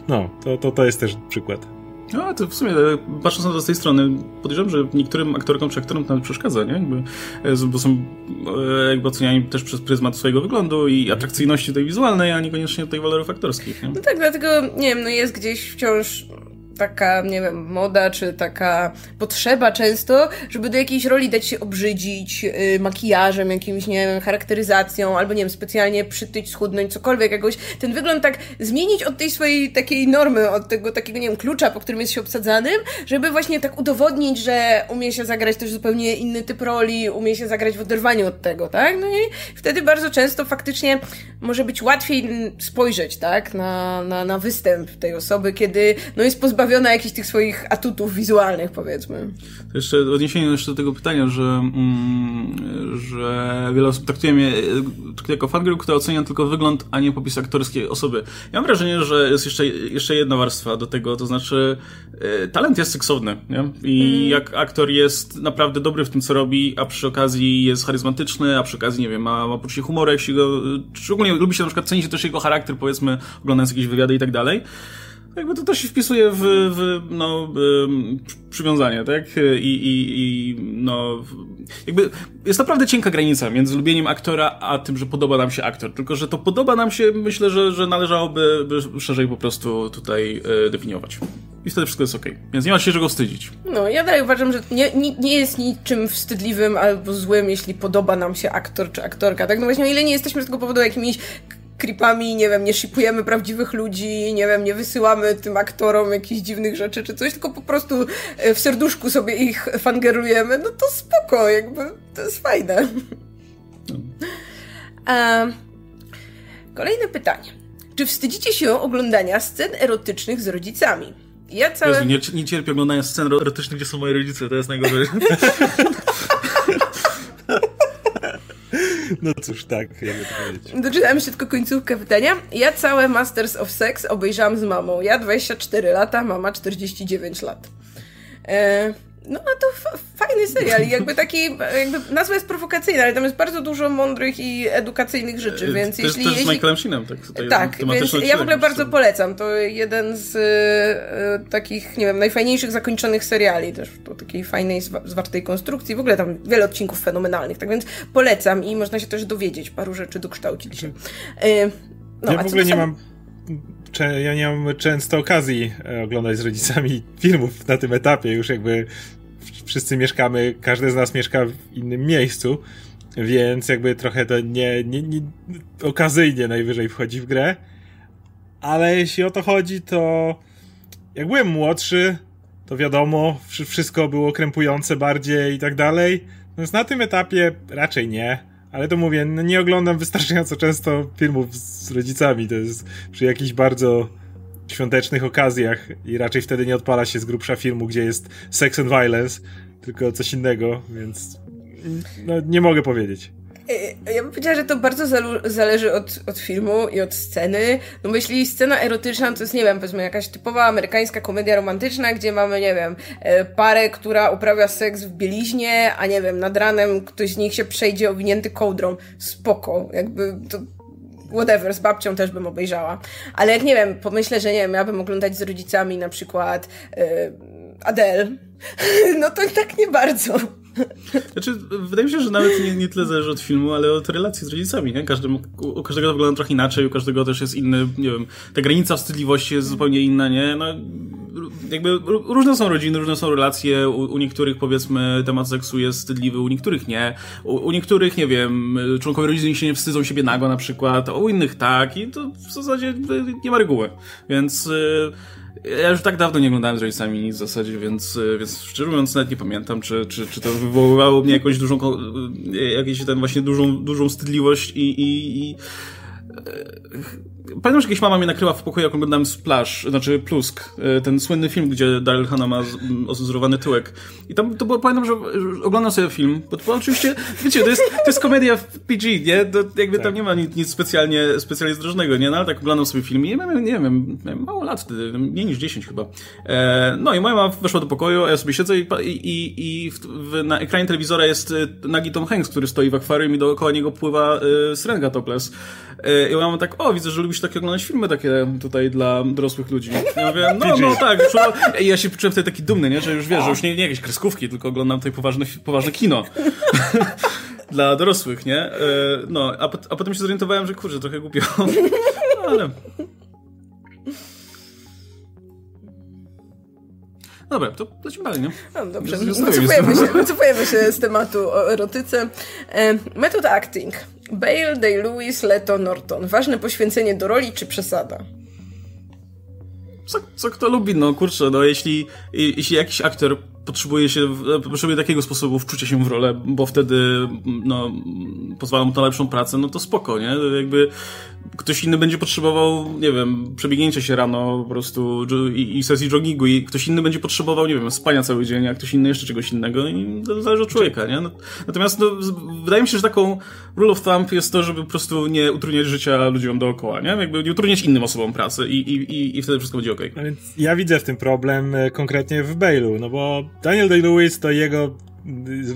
No, to, to, to jest też przykład. No, to w sumie, e, patrząc na to z tej strony, podejrzewam, że niektórym aktorkom czy aktorom to przeszkadza, nie? Jakby, e, bo są e, jakby oceniani też przez pryzmat swojego wyglądu i atrakcyjności tej wizualnej, a niekoniecznie tej walorów aktorskich. Nie? No tak, dlatego, nie wiem, no jest gdzieś wciąż taka, nie wiem, moda, czy taka potrzeba często, żeby do jakiejś roli dać się obrzydzić yy, makijażem, jakimś, nie wiem, charakteryzacją, albo, nie wiem, specjalnie przytyć, schudnąć, cokolwiek, jakoś ten wygląd tak zmienić od tej swojej takiej normy, od tego takiego, nie wiem, klucza, po którym jest się obsadzanym, żeby właśnie tak udowodnić, że umie się zagrać też zupełnie inny typ roli, umie się zagrać w oderwaniu od tego, tak? No i wtedy bardzo często faktycznie może być łatwiej spojrzeć, tak, na, na, na występ tej osoby, kiedy, no jest pozbawiony pozbawiona jakichś tych swoich atutów wizualnych, powiedzmy. To jeszcze odniesienie jeszcze do tego pytania, że, mm, że wiele osób traktuje mnie e, jako fangirl, która ocenia tylko wygląd, a nie popis aktorskiej osoby. Ja mam wrażenie, że jest jeszcze, jeszcze jedna warstwa do tego, to znaczy e, talent jest seksowny, nie? I mm. jak aktor jest naprawdę dobry w tym, co robi, a przy okazji jest charyzmatyczny, a przy okazji, nie wiem, ma, ma poczucie humoru, jak się go, szczególnie lubi się na przykład, ceni się też jego charakter, powiedzmy, oglądając jakieś wywiady i tak dalej, jakby to, to się wpisuje w, w no, przywiązanie, tak? I, i, i no, jakby jest naprawdę cienka granica między lubieniem aktora, a tym, że podoba nam się aktor. Tylko, że to podoba nam się, myślę, że, że należałoby szerzej po prostu tutaj e, definiować. I wtedy wszystko jest ok. Więc nie ma się czego wstydzić. No, ja dalej uważam, że nie, nie, nie jest niczym wstydliwym albo złym, jeśli podoba nam się aktor czy aktorka. Tak, no właśnie, o ile nie jesteśmy z tego powodu jakimiś creepami, nie wiem, nie shipujemy prawdziwych ludzi, nie wiem, nie wysyłamy tym aktorom jakichś dziwnych rzeczy czy coś, tylko po prostu e, w serduszku sobie ich fangerujemy, no to spoko, jakby to jest fajne. A, kolejne pytanie. Czy wstydzicie się oglądania scen erotycznych z rodzicami? Ja całe... Jezu, nie, nie cierpię oglądania scen erotycznych, gdzie są moi rodzice, to jest najgorzej. No cóż, tak, jakby to powiedzieć. Doczytałem się tylko końcówkę pytania. Ja całe Masters of Sex obejrzałam z mamą. Ja 24 lata, mama 49 lat. E no a to fajny serial jakby taki, jakby nazwa jest prowokacyjna, ale tam jest bardzo dużo mądrych i edukacyjnych rzeczy, e, więc to jeśli... To jest jeśli... z Michaelem Sheenem, tak? Tak, więc ja w ogóle bardzo polecam. To jeden z y, takich, nie wiem, najfajniejszych zakończonych seriali też, po takiej fajnej, zwartej konstrukcji. W ogóle tam wiele odcinków fenomenalnych, tak więc polecam i można się też dowiedzieć, paru rzeczy dokształcić się. Y, no, ja w ogóle nie mam ja nie mam często okazji e, oglądać z rodzicami filmów na tym etapie. Już jakby wszyscy mieszkamy, każdy z nas mieszka w innym miejscu. więc jakby trochę to nie, nie, nie okazyjnie najwyżej wchodzi w grę. Ale jeśli o to chodzi, to jak byłem młodszy, to wiadomo, wszystko było krępujące bardziej i tak dalej. Więc na tym etapie raczej nie. Ale to mówię, no nie oglądam wystarczająco często filmów z rodzicami. To jest przy jakichś bardzo świątecznych okazjach i raczej wtedy nie odpala się z grubsza filmu, gdzie jest sex and violence, tylko coś innego, więc no, nie mogę powiedzieć. E, ja bym powiedziała, że to bardzo zależy od, od filmu i od sceny. No bo jeśli scena erotyczna to jest, nie wiem, powiedzmy jakaś typowa amerykańska komedia romantyczna, gdzie mamy, nie wiem, e, parę, która uprawia seks w bieliźnie, a nie wiem, nad ranem ktoś z nich się przejdzie owinięty kołdrą. Spoko. Jakby to whatever, z babcią też bym obejrzała. Ale jak nie wiem, pomyślę, że nie wiem, ja bym oglądać z rodzicami na przykład yy, Adele, no to tak nie bardzo. Znaczy, wydaje mi się, że nawet nie, nie tyle zależy od filmu, ale od relacji z rodzicami, nie? Każdy, u, każdego to wygląda trochę inaczej, u każdego też jest inny, nie wiem, ta granica wstydliwości jest zupełnie inna, nie? No, jakby różne są rodziny, różne są relacje, u, u niektórych powiedzmy temat seksu jest wstydliwy, u niektórych nie, u, u, niektórych, nie wiem, członkowie rodziny się nie wstydzą siebie nago na przykład, a u innych tak i to w zasadzie nie ma reguły, więc... Yy, ja już tak dawno nie oglądałem z rodzicami nic w zasadzie, więc, e, więc szczerze mówiąc nawet nie pamiętam, czy, czy, czy to wywoływało mnie jakąś dużą, e, jakąś ten właśnie dużą, dużą wstydliwość i, i, i e, Pamiętam, że kiedyś mama mnie nakryła w pokoju, jak oglądałem Splash, znaczy Plusk, e, ten słynny film, gdzie Daryl Hannah ma ozurowany tyłek. I tam to było, pamiętam, że oglądam sobie film, bo to było oczywiście, wiecie, to jest, to jest komedia w PG, nie? To jakby tak. tam nie ma nic, nic, specjalnie, specjalnie zdrożnego, nie? No ale tak oglądam sobie film i nie wiem, nie wiem, mało lat wtedy, mniej niż 10 chyba. E, no i moja mama weszła do pokoju, a ja sobie siedzę i, i, i w, w, na ekranie telewizora jest e, nagi Tom Hanks, który stoi w akwarium i dookoła niego pływa y, syrenga topless. Y, I ja tak, o, widzę, że lubisz takie oglądać filmy takie tutaj dla dorosłych ludzi. Ja mówię, no, no tak. I ja się poczułem wtedy taki dumny, nie? że już wiesz, że już nie, nie jakieś kreskówki, tylko oglądam tutaj poważne, poważne kino. dla dorosłych, nie? E, no, a, a potem się zorientowałem, że kurczę, trochę głupio. No, ale... Dobra, to lecimy dalej, nie? No, dobrze, wycofujemy się, wycofujemy się z tematu o erotyce. E, method acting. Bale, Day-Lewis, Leto, Norton. Ważne poświęcenie do roli czy przesada? Co, co kto lubi, no kurczę, no jeśli, jeśli jakiś aktor potrzebuje się, potrzebuje takiego sposobu wczucia się w rolę, bo wtedy, no, pozwala mu to na lepszą pracę, no to spoko, nie? Jakby ktoś inny będzie potrzebował, nie wiem, przebiegnięcia się rano po prostu i, i sesji joggingu i ktoś inny będzie potrzebował, nie wiem, spania cały dzień, a ktoś inny jeszcze czegoś innego i to zależy od człowieka, nie? No, natomiast no, wydaje mi się, że taką rule of thumb jest to, żeby po prostu nie utrudniać życia ludziom dookoła, nie? Jakby nie utrudniać innym osobom pracy i, i, i, i wtedy wszystko będzie okej. Okay. Ja widzę w tym problem e, konkretnie w Bale'u, no bo Daniel Day-Lewis to jego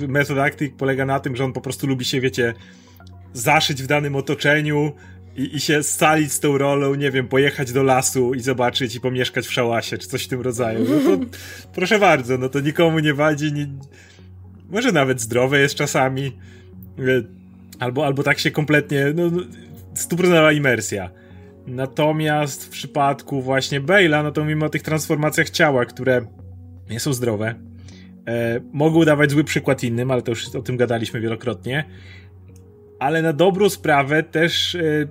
method acting polega na tym, że on po prostu lubi się, wiecie, zaszyć w danym otoczeniu, i, i się scalić z tą rolą, nie wiem, pojechać do lasu i zobaczyć i pomieszkać w szałasie, czy coś w tym rodzaju. No to proszę bardzo, no to nikomu nie wadzi, nie, może nawet zdrowe jest czasami, e, albo, albo tak się kompletnie, no, no stuprocentowa imersja. Natomiast w przypadku właśnie Bale'a, no to mimo o tych transformacjach ciała, które nie są zdrowe, e, mogą dawać zły przykład innym, ale to już o tym gadaliśmy wielokrotnie. Ale na dobrą sprawę też e,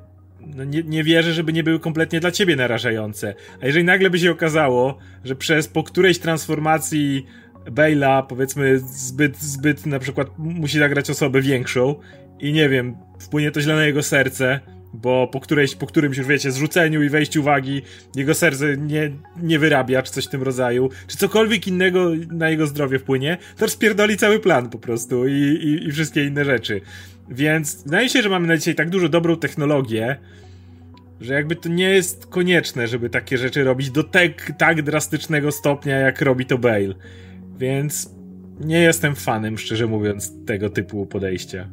no nie, nie wierzę, żeby nie były kompletnie dla ciebie narażające. A jeżeli nagle by się okazało, że przez po którejś transformacji Bale'a, powiedzmy, zbyt, zbyt na przykład musi zagrać osobę większą i nie wiem, wpłynie to źle na jego serce, bo po, którejś, po którymś już wiecie, zrzuceniu i wejściu uwagi jego serce nie, nie wyrabia, czy coś w tym rodzaju, czy cokolwiek innego na jego zdrowie wpłynie, to rozpierdoli cały plan po prostu i, i, i wszystkie inne rzeczy. Więc wydaje się, że mamy na dzisiaj tak dużo dobrą technologię, że jakby to nie jest konieczne, żeby takie rzeczy robić do tak, tak drastycznego stopnia, jak robi to Bale. Więc nie jestem fanem, szczerze mówiąc, tego typu podejścia.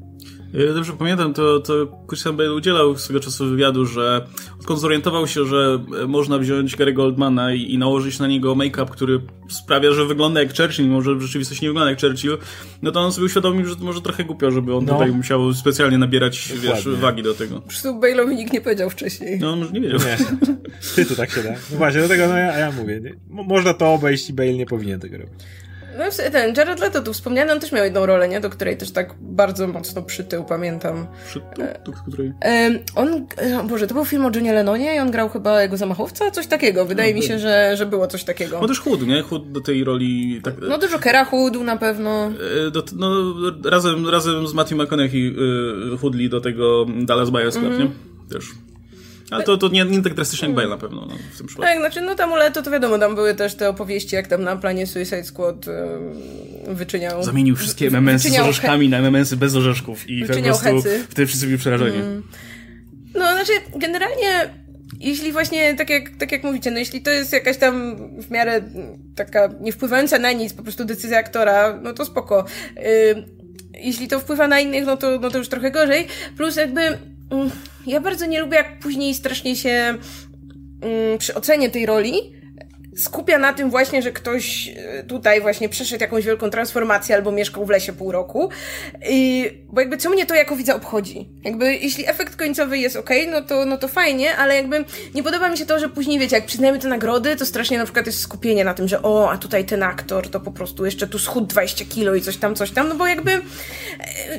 Dobrze pamiętam, to, to Christian Bale udzielał swego czasu wywiadu, że odkąd zorientował się, że można wziąć Gary Goldmana i, i nałożyć na niego make-up, który sprawia, że wygląda jak Churchill, mimo że w rzeczywistości nie wygląda jak Churchill, no to on sobie uświadomił, że to może trochę głupio, żeby on no. tutaj musiał specjalnie nabierać wiesz, wagi do tego. Po prostu Bale'owi nikt nie powiedział wcześniej. No, może nie wiedział. Nie. Ty tu tak się da. No właśnie, dlatego no ja, ja mówię, nie? można to obejść i Bale nie powinien tego robić. No ten Jared Leto tu wspomniany, on też miał jedną rolę, nie? Do której też tak bardzo mocno przytył, pamiętam. Przytył? Do której? on, e, Boże, to był film o Johnie Lennonie i on grał chyba jego zamachowca? Coś takiego. Wydaje no, mi się, że, że było coś takiego. No też chudł, nie? Chudł do tej roli... Tak... No do Jokera chudł na pewno. E, do, no, razem, razem z Matthew McConaughey y, chudli do tego Dallas Buyers Club, mm -hmm. nie? Też. Ale to, to nie, nie tak drastycznie jak Bale na pewno no, w tym przypadku. Tak, znaczy no tam Leto to wiadomo, tam były też te opowieści, jak tam na planie Suicide Squad yy, wyczyniał... Zamienił wszystkie MMS z orzeszkami na MMS bez orzeszków i po prostu hecy. wtedy wszyscy byli przerażeni. Mm. No, znaczy generalnie jeśli właśnie, tak jak, tak jak mówicie, no jeśli to jest jakaś tam w miarę taka nie wpływająca na nic po prostu decyzja aktora, no to spoko. Yy, jeśli to wpływa na innych, no to, no to już trochę gorzej. Plus jakby ja bardzo nie lubię, jak później strasznie się mm, przy ocenie tej roli skupia na tym właśnie, że ktoś e, tutaj właśnie przeszedł jakąś wielką transformację albo mieszkał w lesie pół roku. I, bo jakby co mnie to jako widza obchodzi? Jakby jeśli efekt końcowy jest ok, no to, no to fajnie, ale jakby nie podoba mi się to, że później wiecie, jak przyznajemy te nagrody, to strasznie na przykład jest skupienie na tym, że o, a tutaj ten aktor to po prostu jeszcze tu schudł 20 kilo i coś tam, coś tam, no bo jakby e,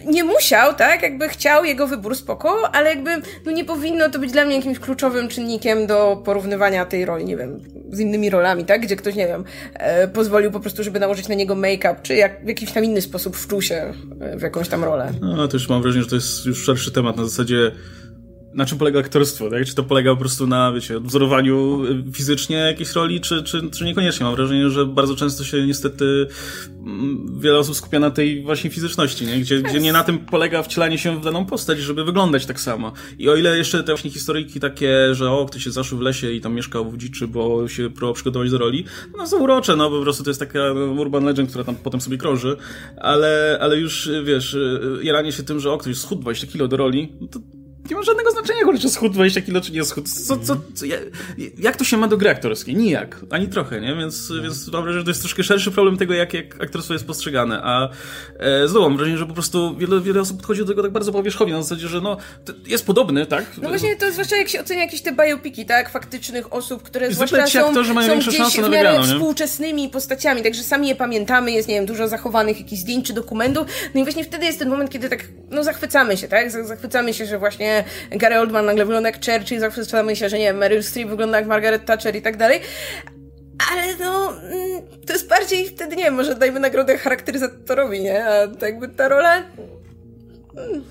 nie musiał, tak? Jakby chciał jego wybór spoko, ale jakby no nie powinno to być dla mnie jakimś kluczowym czynnikiem do porównywania tej roli, nie wiem, z innymi rolami rolami, tak? Gdzie ktoś, nie wiem, e, pozwolił po prostu, żeby nałożyć na niego make-up, czy jak, w jakiś tam inny sposób wczuł się e, w jakąś tam rolę. No, już mam wrażenie, że to jest już szerszy temat, na zasadzie na czym polega aktorstwo, tak? Czy to polega po prostu na, wiecie, wzorowaniu y, fizycznie jakiejś roli, czy, czy, czy niekoniecznie? Mam wrażenie, że bardzo często się niestety mm, wiele osób skupia na tej właśnie fizyczności, nie? Gdzie, gdzie nie na tym polega wcielanie się w daną postać, żeby wyglądać tak samo. I o ile jeszcze te właśnie historyjki takie, że o, ktoś się zaszył w lesie i tam mieszkał w dziczy, bo się próbował przygotować do roli, no są urocze, no po prostu to jest taka urban legend, która tam potem sobie krąży, ale, ale już, wiesz, jaranie się tym, że o, ktoś schudł 20 kilo do roli, no to nie ma żadnego znaczenia, kurczę, czy schudł 20 kilo, czy nie schudł. Co, co, co, jak to się ma do gry aktorskiej? Nijak. Ani trochę, nie? Więc, więc mam wrażenie, że to jest troszkę szerszy problem tego, jak, jak aktorstwo jest postrzegane. A e, znowu mam wrażenie, że po prostu wiele, wiele osób podchodzi do tego tak bardzo powierzchownie, na zasadzie, że no, jest podobny, tak? No właśnie, to zwłaszcza jak się ocenia jakieś te biopiki, tak? Faktycznych osób, które zwłaszcza są, aktorzy mają są gdzieś w miarę wygrano, współczesnymi postaciami, także sami je pamiętamy, jest, nie wiem, dużo zachowanych jakichś zdjęć czy dokumentów. No i właśnie wtedy jest ten moment, kiedy tak, no zachwycamy się, tak? Zachwycamy się, że właśnie Gary Oldman nagle wygląda jak Churchill, zachwycamy się, że nie wiem, Meryl Streep wygląda jak Margaret Thatcher i tak dalej. Ale no, mm, to jest bardziej wtedy, nie wiem, może dajmy nagrodę charakteryzatorowi, nie? A to jakby ta rola... Hmm.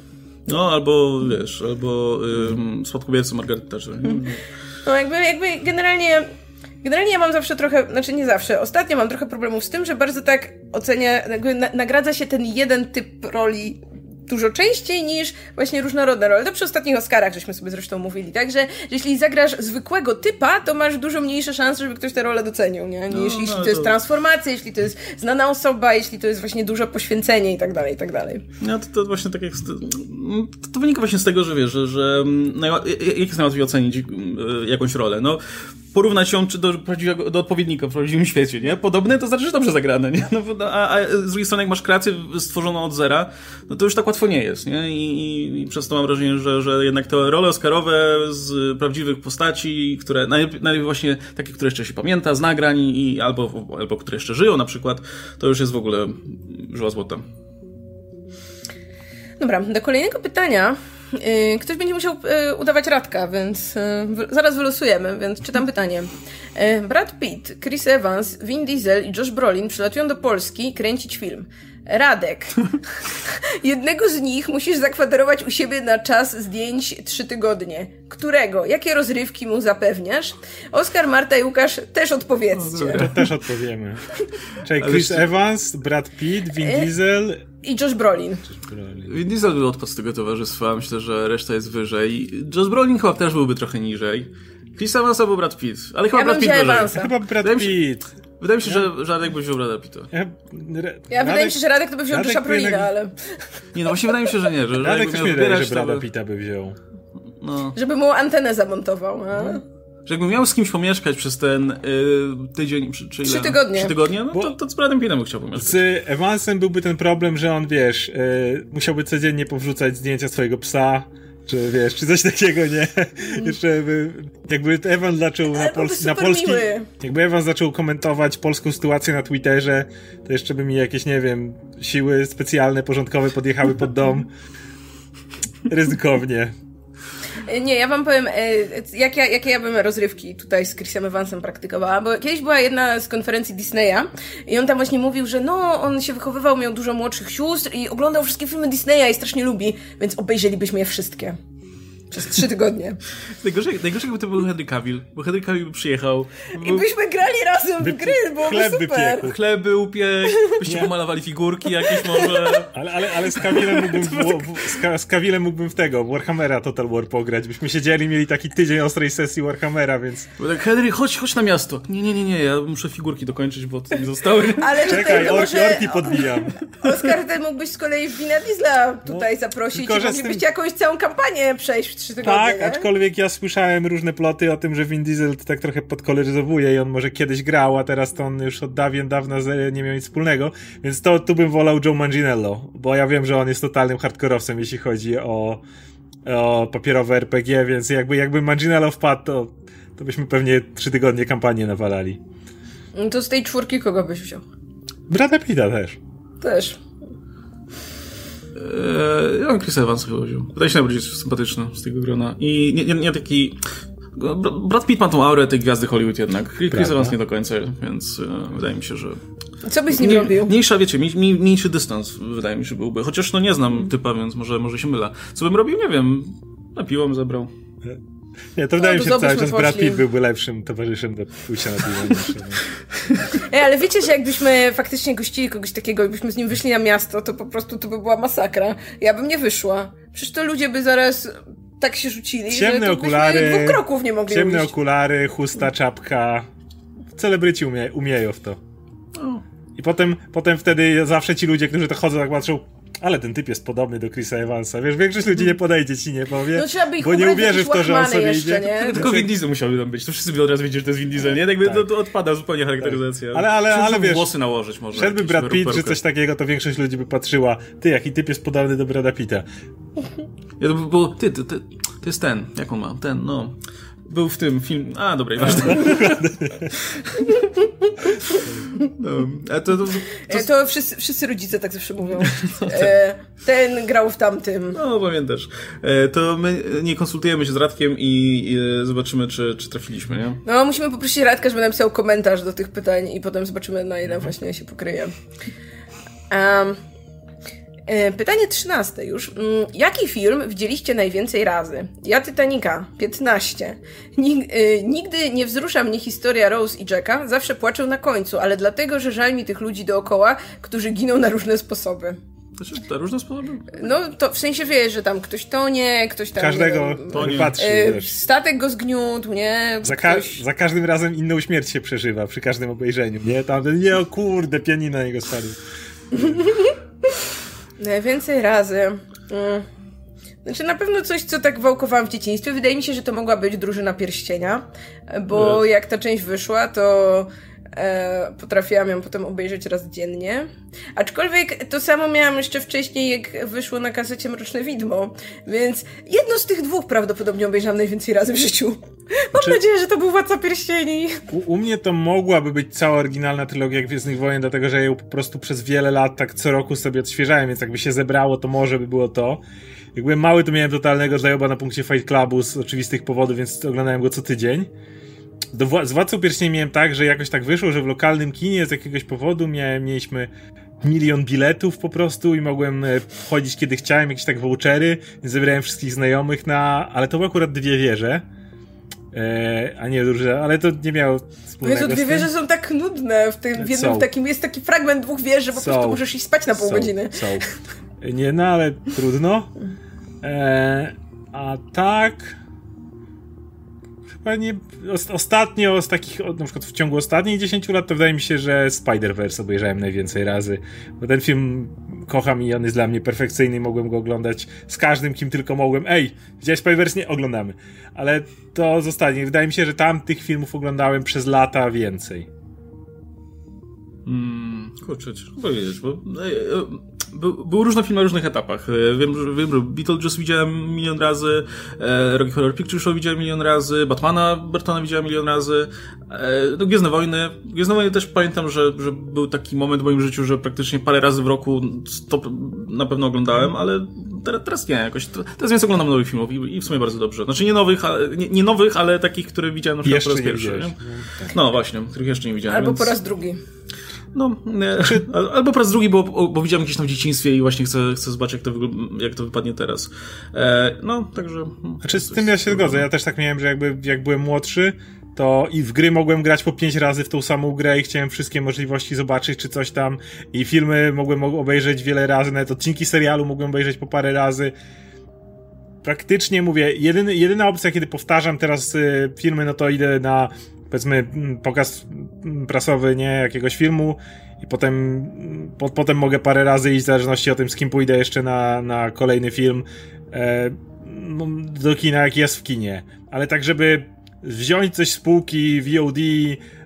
No, albo, wiesz, albo ym, spadkobiercy Margaret Thatcher. No, jakby, jakby generalnie... Generalnie ja mam zawsze trochę, znaczy nie zawsze, ostatnio mam trochę problemów z tym, że bardzo tak ocenia, jakby na, nagradza się ten jeden typ roli dużo częściej niż właśnie różnorodne role. To przy ostatnich Oscarach żeśmy sobie zresztą mówili, tak? Że, że jeśli zagrasz zwykłego typa, to masz dużo mniejsze szanse, żeby ktoś tę rolę docenił, nie? Niż no, jeśli no, to jest transformacja, jeśli to jest znana osoba, jeśli to jest właśnie duże poświęcenie i tak dalej, i tak dalej. No to, to właśnie tak jak... To, to wynika właśnie z tego, że wiesz, że, że mm, jak jest najłatwiej ocenić mm, jakąś rolę? No porównać ją czy do, do odpowiednika w prawdziwym świecie, nie? Podobne to znaczy, że dobrze zagrane, nie? No, a, a z drugiej strony, jak masz kreację stworzoną od zera, no to już tak łatwo nie jest, nie? I, i, i przez to mam wrażenie, że, że jednak te role oscarowe z prawdziwych postaci, które, najlepiej, właśnie takie, które jeszcze się pamięta, z nagrań i, albo, albo które jeszcze żyją na przykład, to już jest w ogóle żyła złota. Dobra, do kolejnego pytania ktoś będzie musiał y, udawać Radka, więc y, zaraz wylosujemy, więc czytam pytanie. Brad Pitt, Chris Evans, Vin Diesel i Josh Brolin przylatują do Polski kręcić film. Radek. Jednego z nich musisz zakwaterować u siebie na czas zdjęć trzy tygodnie. Którego? Jakie rozrywki mu zapewniasz? Oskar, Marta i Łukasz też odpowiedzcie. No, też odpowiemy. Czyli Chris Evans, Brad Pitt, Vin Diesel i Josh Brolin. Vin Diesel był odpad z tego towarzystwa, myślę, że reszta jest wyżej. Josh Brolin chyba też byłby trochę niżej. Chris Evans albo Brad Pitt, ale chyba ja Brad Pitt wyżej. Chyba Brad Pitt. Wydaje mi się, że Radek by wziął Brada Pitta. Ja, ja wydaje mi się, że Radek to by wziął Josha Brolina, ale... Nie, no właśnie wydaje mi się, że nie. Że Radek też mi wydaje, że Brada Pitta by wziął. No. Żeby mu antenę zamontował, a? No. Że jakbym miał z kimś pomieszkać przez ten y, tydzień, czy, czy Trzy tygodnie. Trzy tygodnie, no to, to z Bradem Pittem bym chciał pomieszkać. Z Evansem byłby ten problem, że on, wiesz, y, musiałby codziennie powrzucać zdjęcia swojego psa Czy wiesz, czy coś takiego, nie? Jeszcze by, jakby Ewan zaczął na, pols na polski. Miły. Jakby Ewan zaczął komentować polską sytuację na Twitterze, to jeszcze by mi jakieś, nie wiem, siły specjalne, porządkowe podjechały pod dom. Ryzykownie. Nie, ja wam powiem, e, jak ja, jakie ja bym rozrywki tutaj z Chrisem Evansem praktykowała, bo kiedyś była jedna z konferencji Disneya i on tam właśnie mówił, że no, on się wychowywał, miał dużo młodszych sióstr i oglądał wszystkie filmy Disneya i strasznie lubi, więc obejrzelibyśmy je wszystkie. Przez trzy tygodnie. najgorzej, najgorzej jakby to był Henry Cavill, bo Henry Cavill by przyjechał. I byśmy grali razem w gry, bo chleb super. By chleb by upiekł, byście pomalowali figurki jakieś może. Ale, ale, ale z Cavillem mógłbym, w, w, z mógłbym w tego, w Warhammera Total War pograć. Byśmy siedzieli, mieli taki tydzień ostrej sesji Warhammera, więc... Bo tak, Henry, chodź, chodź na miasto. Nie, nie, nie, nie, ja muszę figurki dokończyć, bo to mi zostały. Ale Czekaj, orki, może... orki podbijam. Oskar, ty mógłbyś z kolei w Wina Diesla tutaj no, zaprosić i moglibyście tym... jakąś całą kampanię przejść w trzy tygodnie. Tak, nie? aczkolwiek ja słyszałem różne ploty o tym, że Vin Diesel to tak trochę podkoloryzowuje i on może kiedyś grał, a teraz to on już od dawien dawna nie miał nic wspólnego, więc to tu bym wolał Joe Manginello, bo ja wiem, że on jest totalnym hardkorowcem, jeśli chodzi o, o papierowe RPG, więc jakby, jakby Manginello wpadł, to, to byśmy pewnie trzy tygodnie kampanię nawalali. No to z tej czwórki kogo byś wziął? Brada Pita też. Też. Eee, ja bym Chris Evans chyba wziął. Wydaje się najbardziej sympatyczny z tego grona. I nie, nie, nie taki... Brad Pitt ma tą aurę tej gwiazdy Hollywood jednak. Chris Prawda. Evans nie do końca, więc e, wydaje mi się, że... Co byś z nim robił? Mniejsza, wiecie, mniejszy dystans wydaje mi się byłby. Chociaż no nie znam typa, więc może, może się mylę. Co bym robił? Nie wiem. Na piłą zabrał. Nie, to wydaje no, mi się cały czas Brad Pitt byłby lepszym towarzyszem do pójścia na piwo. Ej, ale wiecie, że jakbyśmy faktycznie gościli kogoś takiego, jakbyśmy z nim wyszli na miasto, to po prostu to by była masakra. Ja bym nie wyszła. Przecież to ludzie by zaraz tak się rzucili, ciemne że okulary, dwóch kroków nie mogli Ciemne okulary, chusta, czapka. Celebryci umie, umieją w to. I potem, potem wtedy zawsze ci ludzie, którzy to chodzą, tak patrzą, ale ten typ jest podobny do Chrisa Evansa. Wiesz, większość ludzi nie podejdzie ci, nie powie, no, trzeba by bo nie uwierzy w to, że on sobie jeszcze, idzie. Nie? Tylko Vin Diesel musiałby tam być. To wszyscy by od razu wiedzieli, że to jest Vin Diesel, nie? Jakby tak. to, to odpada zupełnie charakteryzacja. Tak. Ale, ale, ale wiesz, włosy nałożyć może. Szedłby Brad Pitt czy coś takiego, to większość ludzi by patrzyła, ty, jaki typ jest podobny do Brada Pitta. Ja to by było, ty, ty, ty, to jest ten, jak on ma, ten, no był w tym film. A, dobra, ważne. No, to, to, to... E, to wszyscy, wszyscy, rodzice tak zawsze mówią. E, ten grał w tamtym. No, pamiętasz. E, to my nie konsultujemy się z Radkiem i zobaczymy, czy, czy trafiliśmy, nie? No, musimy poprosić Radka, żeby napisał komentarz do tych pytań i potem zobaczymy, na ile właśnie się pokryje. Um, pytanie trzynaste już. Mm, jaki film widzieliście najwięcej razy? Ja Titanica, 15. E, nigdy nie wzrusza mnie historia Rose i Jacka, zawsze płaczę na końcu, ale dlatego, że żal mi tych ludzi dookoła, którzy giną na różne sposoby. Znaczy, na różne sposoby? No, to w sensie wiesz, że tam ktoś tonie, ktoś tam... Każdego nie, patrzy, e, Statek go zgniótł, nie? Za, ka ktoś... za, każdym razem inną śmierć się przeżywa, przy każdym obejrzeniu, nie? Tam, nie, o kurde, pianina jego spadł. Najwięcej razy. Mm. Znaczy na pewno coś, co tak wałkowałam w dzieciństwie. Wydaje mi się, że to mogła być drużyna pierścienia, bo jak ta część wyszła, to potrafiłam ją potem obejrzeć raz dziennie. Aczkolwiek to samo miałam jeszcze wcześniej, jak wyszło na kasecie Mroczne Widmo, więc jedno z tych dwóch prawdopodobnie obejrzałam najwięcej razy w życiu. Mam znaczy, nadzieję, że to był Władca Pierścieni. U, u, mnie to mogłaby być cała oryginalna trylogia Gwiezdnych Wojen, dlatego że ja ją po prostu przez wiele lat tak co roku sobie odświeżałem, więc jakby się zebrało, to może by było to. Jak byłem mały, to miałem totalnego zajoba na punkcie Fight Clubu z oczywistych powodów, więc oglądałem go co tydzień. Do z Władcą Pierścieni miałem tak, że jakoś tak wyszło, że w lokalnym kinie z jakiegoś powodu miałem, mieliśmy milion biletów po prostu i mogłem e, chodzić kiedy chciałem, jakieś tak vouchery, zebrałem wszystkich znajomych na... Ale to były akurat dwie wieże. E, a nie duże, ale to nie miało wspólnego Jezu, dwie wieże są tak nudne. W, tym, w jednym takim jest taki fragment dwóch wież, że po prostu możesz iść spać na pół są. godziny. Są. Nie, no ale trudno. E, a tak nie, ostatnio z takich, na przykład w ciągu ostatnich 10 lat, to wydaje mi się, że Spider-Verse obejrzałem najwięcej razy, bo ten film kocham i on jest dla mnie perfekcyjny, mogłem go oglądać z każdym, kim tylko mogłem. Ej, widziałeś Spider-Verse? Nie, oglądamy. Ale to zostanie. Wydaje mi się, że tam tych filmów oglądałem przez lata więcej. Hmm, kurczę, ciężko powiedzieć, bo był, był różne filmy na różnych etapach. E, wiem, że, wiem, że Beetlejuice widziałem milion razy, e, Rocky Horror Picture Show widziałem milion razy, Batmana Bertona widziałem milion razy, e, no, Gwiezdne Wojny. Gwiezdne Wojny też pamiętam, że, że był taki moment w moim życiu, że praktycznie parę razy w roku to na pewno oglądałem, ale teraz, nie, jakoś, teraz więc oglądam nowych filmów i, i w sumie bardzo dobrze. Znaczy nie nowych, ale, nie, nie nowych, ale takich, które widziałem na przykład po raz pierwszy. Nie? No właśnie, których jeszcze nie widziałem. Albo więc... po raz drugi. No, nie. albo po raz drugi, bo, bo widziałem gdzieś tam w dzieciństwie i właśnie chcę, chcę zobaczyć, jak to, jak to wypadnie teraz. E, no, także... Znaczy, z tym ja się zgodzę. Ja też tak miałem, że jakby, jak byłem młodszy, to i w gry mogłem grać po pięć razy w tą samą grę i chciałem wszystkie możliwości zobaczyć, czy coś tam. I filmy mogłem obejrzeć wiele razy, nawet odcinki serialu mogłem obejrzeć po parę razy. Praktycznie mówię, jedyny, jedyna opcja, kiedy powtarzam teraz y, filmy, no to idę na powiedzmy mm, pokaz mm, prasowy, nie, jakiegoś filmu i potem, mm, po, potem mogę parę razy iść w zależności o tym, z kim pójdę jeszcze na, na kolejny film e, do kina, jak jest w kinie. Ale tak, żeby wziąć coś z półki VOD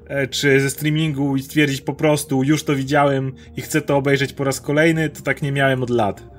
e, czy ze streamingu i stwierdzić po prostu, już to widziałem i chcę to obejrzeć po raz kolejny, to tak nie miałem od lat.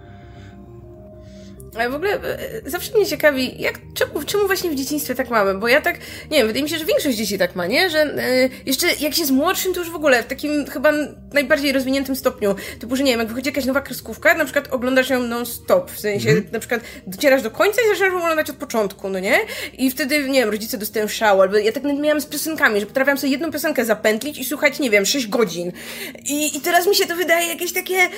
Ale w ogóle e, zawsze mnie ciekawi, jak, czemu, czemu właśnie w dzieciństwie tak mamy? Bo ja tak, nie wiem, wydaje mi się, że większość dzieci tak ma, nie? Że e, jeszcze jak się jest młodszym, to już w ogóle w takim chyba najbardziej rozwiniętym stopniu. Typu, że nie wiem, jak wychodzi jakaś nowa kreskówka, na przykład oglądasz ją non-stop, w sensie mm -hmm. na przykład docierasz do końca i zaczynasz oglądać od początku, no nie? I wtedy, nie wiem, rodzice dostają szału, albo ja tak miałam z piosenkami, że potrafiłam sobie jedną piosenkę zapętlić i słuchać, nie wiem, 6 godzin. I, i teraz mi się to wydaje jakieś takie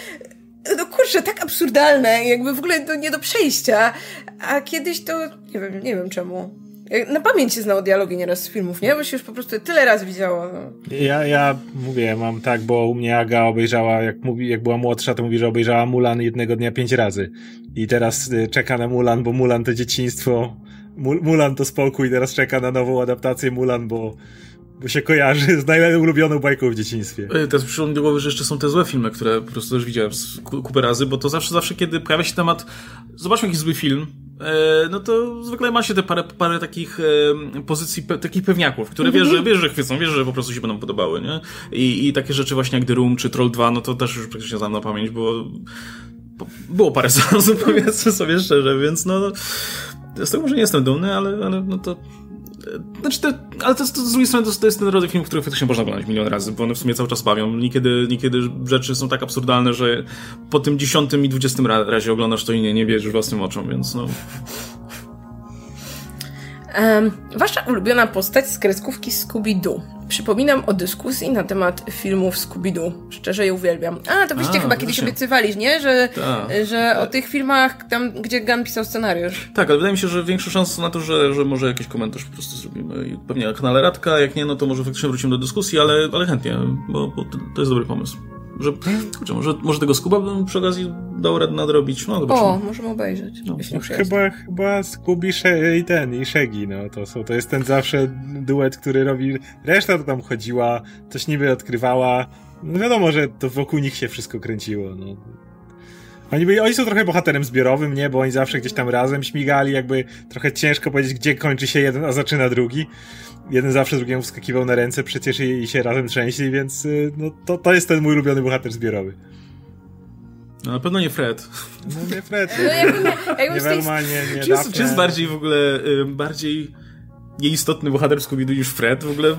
no kurczę, tak absurdalne, jakby w ogóle to nie do przejścia. A kiedyś to, nie wiem, nie wiem czemu. Na pamięć się znało dialogi nieraz z filmów, nie? Bo się już po prostu tyle razy widziało. No. Ja, ja mówię, mam tak, bo u mnie Aga obejrzała, jak, mówi, jak była młodsza, to mówi, że obejrzała Mulan jednego dnia pięć razy. I teraz y, czeka na Mulan, bo Mulan to dzieciństwo. Mulan to spokój, teraz czeka na nową adaptację Mulan, bo bo się kojarzy z najulubioną bajką w dzieciństwie. E, teraz przyszło mi do głowy, że jeszcze są te złe filmy, które po prostu też widziałem kupę razy, bo to zawsze, zawsze kiedy pojawia się temat, zobaczmy jakiś zły film, e, no to zwykle ma się te parę, parę takich e, pozycji, takich pewniaków, które wiesz, że, wiesz, że chwycą, wiesz, że po prostu się będą podobały, nie? I, i takie rzeczy właśnie jak The Room czy Troll 2, no to też już praktycznie znam na pamięć, bo było parę seansów, powiedzmy sobie szczerze, więc no, z tego może nie jestem dumny, ale, ale no to znaczy, te, ale to, to, z drugiej strony to, to jest ten rodzaj filmów, który faktycznie można oglądać milion razy, bo one w sumie cały czas bawią. Niekiedy, niekiedy rzeczy są tak absurdalne, że po tym dziesiątym i dwudziestym razie oglądasz to i nie, nie wierzysz własnym oczom, więc no... Um, wasza ulubiona postać z kreskówki Scooby-Doo. Przypominam o dyskusji na temat filmów Scooby-Doo. Szczerze je uwielbiam. A, to byście A, chyba kiedyś obiecywali, nie? Że, Ta. że o tych filmach, tam, gdzie Gun pisał scenariusz. Tak, ale wydaje mi się, że większa szansa na to, że, że może jakiś komentarz po prostu zrobimy. Pewnie na kanale Radka, jak nie, no to może faktycznie wrócimy do dyskusji, ale, ale chętnie, bo, bo to jest dobry pomysł. Że, kurczę, może, może tego Skuba bym przy okazji dał radę nadrobić. No, o, możemy obejrzeć. No, no, chyba, chyba Skubi i ten, i Shaggy, no to, są, to jest ten zawsze duet, który robi... Reszta to tam chodziła, coś niby odkrywała. No wiadomo, że to wokół nich się wszystko kręciło, no. Oni, byli, oni są trochę bohaterem zbiorowym, nie? Bo oni zawsze gdzieś tam razem śmigali, jakby trochę ciężko powiedzieć, gdzie kończy się jeden, a zaczyna drugi jeden zawsze drugiemu wskakiwał na ręce przecież i, i się razem trzęśli, więc y, no, to, to jest ten mój ulubiony bohater zbiorowy. No na pewno nie Fred. No nie Fred. No, jakby, jakby nie Velma, nie, nie czy, jest, czy jest bardziej w ogóle, y, bardziej nieistotny bohater Scooby-Doo niż Fred? W ogóle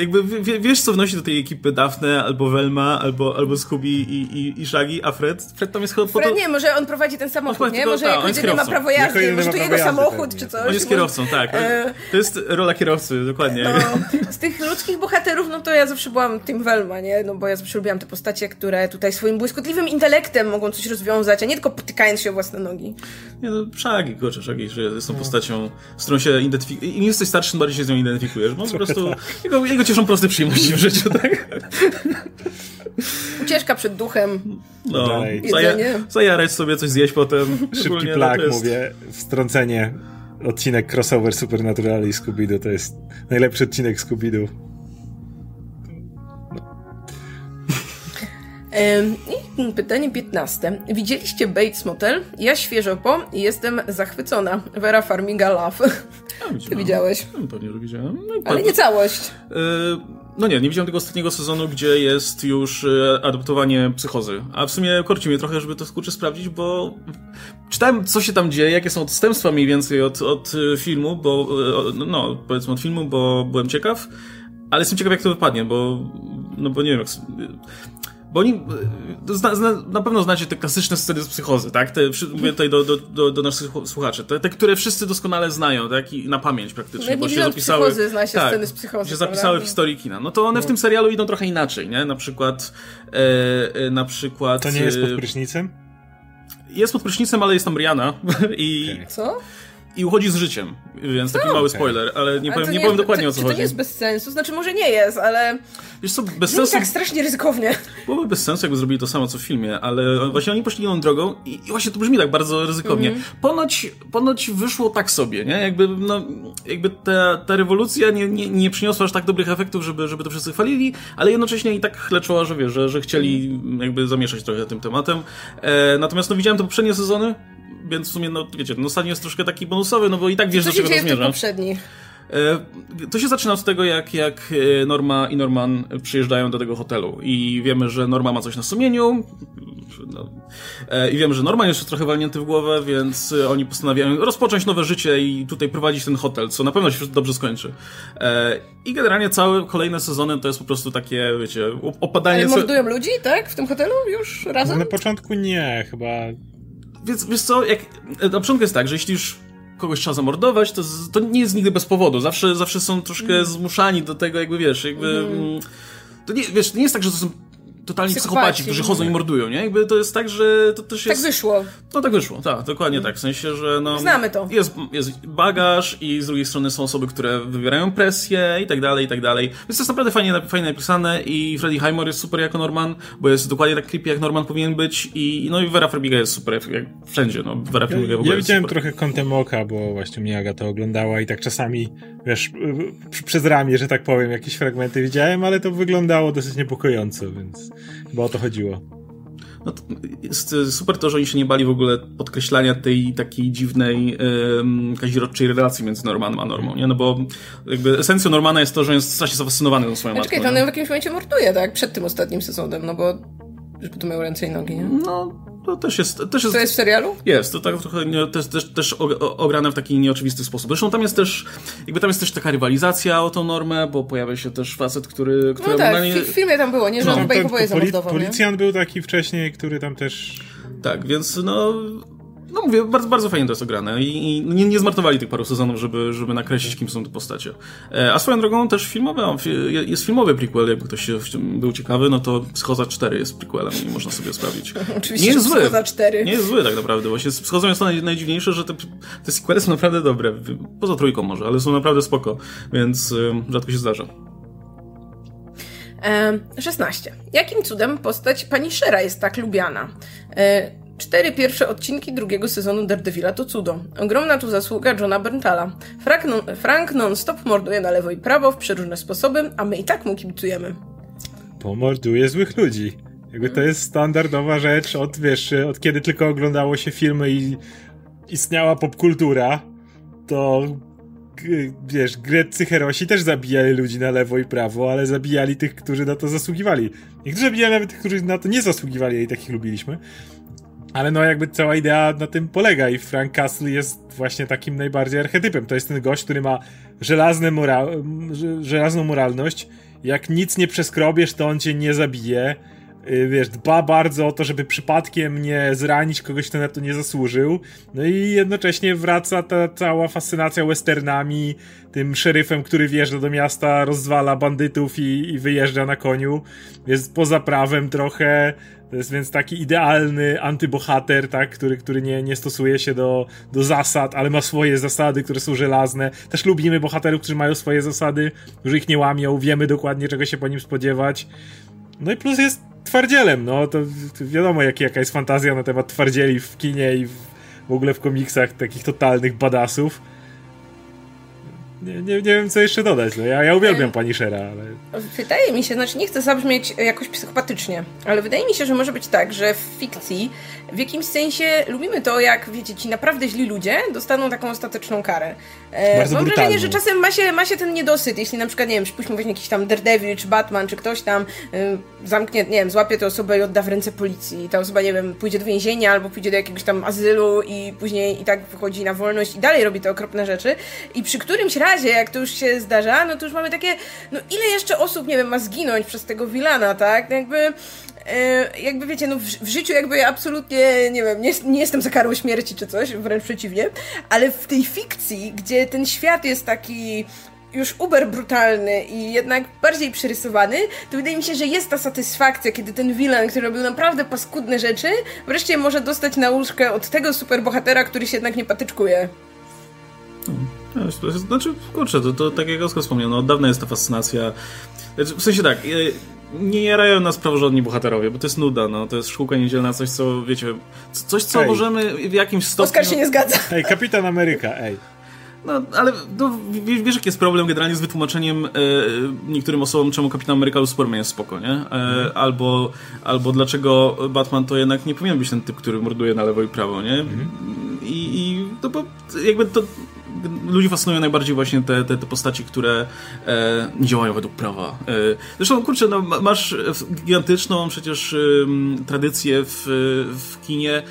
jakby wiesz, co wnosi do tej ekipy Daphne, albo Velma, albo, albo Scooby i, i, i Shaggy, a Fred? Fred tam jest chyba po to... nie, może on prowadzi ten samochód, nie? Może ta, jako nie ma prawo jazdy, może to jego samochód, czy coś. On jest kierowcą, tak. E... To jest rola kierowcy, dokładnie. No, z tych ludzkich bohaterów, no to ja zawsze byłam tym Velma, nie? No bo ja zawsze lubiłam te postacie, które tutaj swoim błyskotliwym intelektem mogą coś rozwiązać, a nie tylko potykając się o własne nogi. Nie no, Shaggy, kurczę, Shaggy, że jest tą no. postacią, z którą się identyfikujesz. Im jesteś starszy, tym bardziej się z nią identyfikujesz. No po prostu, jego, jego cieszą proste przyjemności w życiu, tak? Ucieczka przed duchem. No, zaja zajarać sobie, coś zjeść potem. Szybki plak, jest... mówię, wstrącenie. Odcinek crossover Supernatural i Scooby-Doo to jest najlepszy odcinek Scooby-Doo. I pytanie 15. Widzieliście Bates Motel? Ja świeżo po i jestem zachwycona. Vera Farmiga Love. Ty widziałeś. No, pewnie, widziałem. No, Ale nie całość. Yy, no nie, nie widziałem tego ostatniego sezonu, gdzie jest już e, adaptowanie psychozy. A w sumie korci mnie trochę, żeby to kurczę sprawdzić, bo czytałem, co się tam dzieje, jakie są odstępstwa mniej więcej od, od e, filmu, bo, e, no, powiedzmy od filmu, bo byłem ciekaw, ale jestem ciekaw, jak to wypadnie, bo, no bo nie wiem, jak, bo oni, zna, zna, na pewno znacie te klasyczne sceny z psychozy, tak? Te, mówię tutaj do, do, do, do naszych słuchaczy. Te, te, które wszyscy doskonale znają, tak? I na pamięć praktycznie. No, bo się zapisały. Psychozy, zna się tak, sceny z psychozy. się zapisały w historii kina. No to one no. w tym serialu idą trochę inaczej, nie? Na przykład, e, e, na przykład... To nie jest pod prysznicem? Jest pod prysznicem, ale jest tam Rihanna. I, okay. Co? I uchodzi z życiem, więc taki mały spoiler, ale nie powiem, nie powiem dokładnie to, o co czy chodzi. to nie jest bez sensu? Znaczy może nie jest, ale... Wiesz co, bez nie sensu... tak strasznie ryzykownie. Byłoby bez sensu, jakby zrobili to samo, co w filmie, ale właśnie oni poszli inną drogą i, i właśnie to brzmi tak bardzo ryzykownie. Mm -hmm. Ponoć, ponoć wyszło tak sobie, nie? Jakby, no, jakby ta, ta rewolucja nie, nie, nie przyniosła aż tak dobrych efektów, żeby, żeby to wszyscy chwalili, ale jednocześnie i tak chleczała, że wiesz, że, że chcieli jakby zamieszać trochę tym tematem. E, natomiast no widziałem te poprzednie sezony, więc w sumie, no wiecie, no ostatni jest troszkę taki bonusowy, no bo i tak wiesz, do czego się to zmierza. poprzedni? To się zaczyna od tego, jak, jak Norma i Norman przyjeżdżają do tego hotelu i wiemy, że Norma ma coś na sumieniu no. i wiemy, że Norman jest trochę walnięty w głowę, więc oni postanawiają rozpocząć nowe życie i tutaj prowadzić ten hotel, co na pewno się dobrze skończy. I generalnie całe kolejne sezony to jest po prostu takie, wiecie, opadanie... Ale mordują ludzi, tak? W tym hotelu już razem? Na początku nie, chyba więc wiesz co, jak, na początku jest tak, że jeśli już kogoś trzeba zamordować, to, to nie jest nigdy bez powodu. Zawsze, zawsze są troszkę mm. zmuszani do tego, jakby wiesz, jakby. Mm. To nie, wiesz, to nie jest tak, że to są totalni psychopaci, którzy chodzą i mordują, nie? Jakby to jest tak, że to też jest... Tak wyszło. No tak wyszło, tak, dokładnie tak. W sensie, że no... Znamy to. Jest, jest bagaż i z drugiej strony są osoby, które wywierają presję i tak dalej, i tak dalej. Więc to jest naprawdę fajnie, fajnie napisane i Freddie Highmore jest super jako Norman, bo jest dokładnie tak creepy, jak Norman powinien być i no i Vera Farmiga jest super, jak wszędzie, no. Vera Farmiga w ogóle Ja widziałem super. trochę kątem oka, bo właśnie mnie Aga to oglądała i tak czasami, wiesz, przez ramię, że tak powiem, jakieś fragmenty widziałem, ale to wyglądało dosyć niepokojąco, więc chyba o to chodziło. No to jest super to, że oni się nie bali w ogóle podkreślania tej takiej dziwnej um, kazirodczej relacji między Normanem a Normą, nie? No bo jakby esencją Normana jest to, że jest strasznie zafascynowany tą swoją ja matką. Czekaj, to on w jakimś momencie morduje, tak? Przed tym ostatnim sezonem, no bo żeby tu miał ręce i nogi, nie? No, to też jest... Też jest to jest w serialu? Jest, to tak trochę nie, też, też, też ograne w taki nieoczywisty sposób. Zresztą tam jest też, jakby tam jest też taka rywalizacja o tą normę, bo pojawia się też facet, który... który no tak, nie... w filmie tam było, nie? Że no, on oboje zamordował, Policjant był taki wcześniej, który tam też... Tak, więc no... No mówię, bardzo, bardzo fajnie to jest ograne i, i nie, nie zmarnowali tych paru sezonów, żeby, żeby nakreślić, kim są te postacie. E, a swoją drogą też filmowy, jest filmowy prequel, jakby ktoś się był ciekawy, no to Psychoza 4 jest prequelem i można sobie sprawdzić. Oczywiście, nie jest zły. Psychoza 4. Nie jest zły tak naprawdę, właśnie z Psychozą jest to naj, najdziwniejsze, że te, te sequele są naprawdę dobre. Poza trójką może, ale są naprawdę spoko, więc y, rzadko się zdarza. 16. Jakim cudem postać pani Shera jest tak lubiana? Cztery pierwsze odcinki drugiego sezonu Daredevila to cudo. Ogromna tu zasługa Johna Berntala. Frank, non, Frank non-stop morduje na lewo i prawo w przeróżne sposoby, a my i tak mu kibicujemy. Pomorduje złych ludzi. Jakby to jest standardowa rzecz od, wiesz, od kiedy tylko oglądało się filmy i istniała popkultura, to wiesz, greccy herosi też zabijali ludzi na lewo i prawo, ale zabijali tych, którzy na to zasługiwali. Niektórzy zabijali nawet tych, którzy na to nie zasługiwali i takich lubiliśmy. Ale no jakby cała idea na tym polega i Frank Castle jest właśnie takim najbardziej archetypem. To jest ten gość, który ma żelazne mora żelazną moralność. Jak nic nie przeskrobiesz, to on cię nie zabije. Y, wiesz, dba bardzo o to, żeby przypadkiem nie zranić kogoś, kto na to nie zasłużył. No i jednocześnie wraca ta cała fascynacja westernami, tym szeryfem, który wjeżdża do miasta, rozwala bandytów i, i wyjeżdża na koniu. Jest poza prawem trochę. To jest więc taki idealny antybohater, tak, który, który nie, nie stosuje się do, do zasad, ale ma swoje zasady, które są żelazne. Też lubimy bohaterów, którzy mają swoje zasady, którzy ich nie łamią, wiemy dokładnie, czego się po nim spodziewać. No i plus jest twardzielem, no to, to wiadomo jak, jaka jest fantazja na temat twardzieli w kinie i w, w ogóle w komiksach takich totalnych badasów. nie, nie, nie wiem, co jeszcze dodać. No, ja, ja uwielbiam pani Shera, ale... Wydaje mi się, znaczy nie chcę zabrzmieć jakoś psychopatycznie, ale wydaje mi się, że może być tak, że w fikcji w jakimś sensie lubimy to, jak wiecie, ci naprawdę źli ludzie dostaną taką ostateczną karę. E, Bardzo mam wrażenie, że czasem ma się, ma się ten niedosyt, jeśli na przykład, nie wiem, przypuśćmy właśnie jakiś tam Daredevil, czy Batman, czy ktoś tam y, zamknie, nie wiem, złapie tę osobę i odda w ręce policji. I ta osoba, nie wiem, pójdzie do więzienia albo pójdzie do jakiegoś tam azylu i później i tak wychodzi na wolność i dalej robi te okropne rzeczy. I przy którymś razie, jak to już się zdarza, no to już mamy takie, no ile jeszcze osób, nie wiem, ma zginąć przez tego Wilana, tak? Jakby e, jakby wiecie, no w, w życiu jakby ja absolutnie, nie wiem, nie, nie jestem za karą śmierci czy coś, wręcz przeciwnie, ale w tej fikcji, gdzie ten świat jest taki już uber brutalny i jednak bardziej przerysowany, to wydaje mi się, że jest ta satysfakcja, kiedy ten villain, który robił naprawdę paskudne rzeczy, wreszcie może dostać nauczkę od tego superbohatera, który się jednak nie patyczkuje. No, Znaczy, kurczę, to, to tak jak Oskar wspomniał, no, od dawna jest ta fascynacja. Znaczy, w sensie tak, e, nie jarają nas praworządni bohaterowie, bo to jest nuda, no, to jest szkółka niedzielna, coś co, wiecie, coś co Ej. możemy w jakimś stopniu... Oskar się nie zgadza. Ej, Kapitan Ameryka, ej. No, ale no, w- wiesz, jaki jest problem generalnie z wytłumaczeniem e, niektórym osobom, czemu Kapitan Ameryka lub Superman jest spoko, nie? E, albo, albo dlaczego Batman to jednak nie powinien być ten typ, który morduje na lewo i prawo, nie? I, i to bo jakby to ludzi fascynują najbardziej właśnie te, te, te postaci, które nie działają według prawa. E, zresztą, kurczę, no, ma- masz gigantyczną przecież tradycję w, w kinie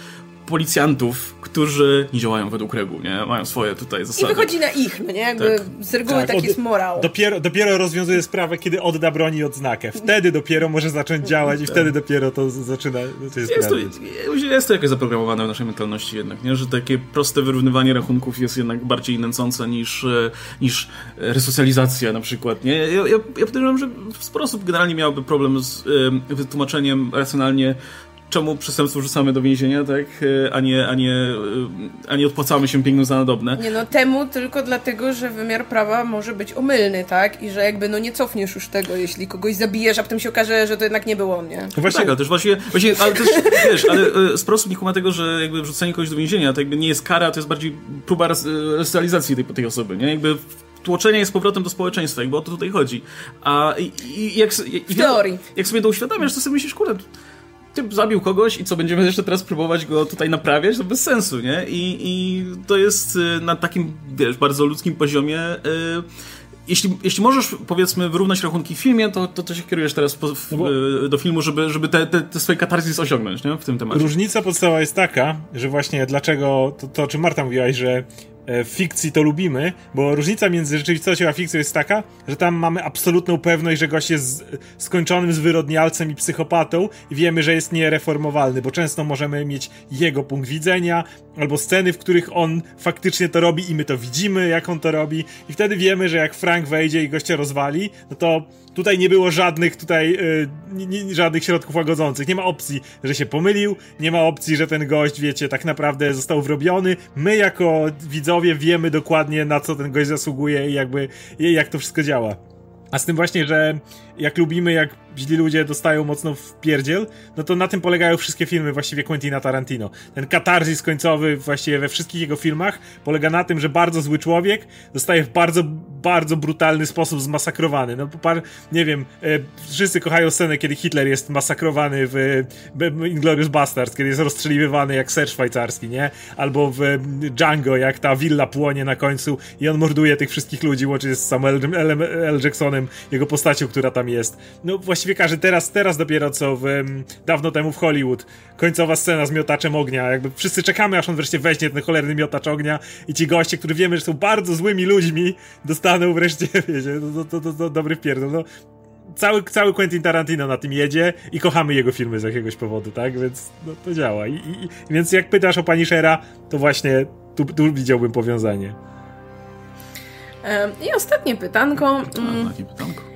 policjantów, którzy nie działają według reguł, nie? Mają swoje tutaj I zasady. wychodzi na ich, no nie? Jakby Tak. z reguły Tak, jest morał. Dopiero, dopiero rozwiązuje sprawę, kiedy odda broni i odznakę. Wtedy dopiero może zacząć działać i wtedy dopiero to zaczyna... To jest Jest to, jest to jakoś zaprogramowane w naszej mentalności jednak, nie? że takie proste wyrównywanie rachunków jest jednak bardziej nęcące niż, e, niż resocjalizacja na przykład. Nie? Ja, ja, ja podejrzewam, że sporo osób generalnie miałoby problem z e, wytłumaczeniem racjonalnie czemu przestępców rzucamy do więzienia, tak? E, A nie, a nie, e, a nie odpłacamy się piękną za nadobne. Nie no, temu tylko dlatego, że wymiar prawa może być omylny, tak? I że jakby no nie cofniesz już tego, jeśli kogoś zabijesz, a potem się okaże, że to jednak nie był on, nie? No Właśnie, Tak, ale też właśnie, właśnie ale też, wiesz, ale e, sporo osób nie kuma tego, że jakby wrzucenie kogoś do więzienia to jakby nie jest kara, to jest bardziej próba res- e, resocjalizacji tej, tej osoby, nie? Jakby tłoczenie jest powrotem do społeczeństwa, jakby o to tutaj chodzi. A i, i jak, i, W teorii. jak sobie to uświadamiasz, to sobie myślisz, kurde, typ zabił kogoś i co, będziemy jeszcze teraz próbować go tutaj naprawiać? To bez sensu, nie? I, i to jest y, na takim, wiesz, bardzo ludzkim poziomie. y, Jeśli, jeśli możesz, powiedzmy, wyrównać rachunki w filmie, to, to, to się kierujesz teraz po, w, No y, do filmu, żeby, żeby te, te, te swoje katarzys osiągnąć, nie? W tym temacie. Różnica podstawowa jest taka, że właśnie dlaczego to, to o czym Marta mówiłaś, że w fikcji to lubimy, bo różnica między rzeczywistością a fikcją jest taka, że tam mamy absolutną pewność, że gość jest skończonym zwyrodnialcem i psychopatą i wiemy, że jest niereformowalny, bo często możemy mieć jego punkt widzenia albo sceny, w których on faktycznie to robi i my to widzimy, jak on to robi i wtedy wiemy, że jak Frank wejdzie i gościa rozwali, no to tutaj nie było żadnych tutaj y, ni- ni- żadnych środków łagodzących. Nie ma opcji, że się pomylił, nie ma opcji, że ten gość, wiecie, tak naprawdę został wrobiony. My jako widzowie wiemy dokładnie na co ten gość zasługuje i jakby jak to wszystko działa. A z tym właśnie, że jak lubimy, jak źli ludzie dostają mocno w pierdziel, no to na tym polegają wszystkie filmy właściwie Quentina Tarantino. Ten katarzis końcowy właściwie we wszystkich jego filmach polega na tym, że bardzo zły człowiek zostaje w bardzo, bardzo brutalny sposób zmasakrowany. No popar, nie wiem, e, wszyscy kochają scenę, kiedy Hitler jest masakrowany w e, Inglourious Basterds, kiedy jest rozstrzeliwywany jak ser szwajcarski, nie? Albo w Django, jak ta willa płonie na końcu i on morduje tych wszystkich ludzi, łącznie z Samuel L. L. Jacksonem, jego postacią, która tam jest. No właściwie każdy, teraz, teraz dopiero co w, em, dawno temu w Hollywood, końcowa scena z miotaczem ognia, jakby wszyscy czekamy, aż on wreszcie weźmie ten cholerny miotacz ognia i ci goście, którzy wiemy, że są bardzo złymi ludźmi, dostaną wreszcie, wiecie, to, to, to, to dobry wpierdol, no cały, cały Quentin Tarantino na tym jedzie i kochamy jego filmy z jakiegoś powodu, tak? Więc no, to działa. I, i, więc jak pytasz o pani Shera, to właśnie tu, tu widziałbym powiązanie. Em, I ostatnie pytanko. Mm, A, takie pytanko.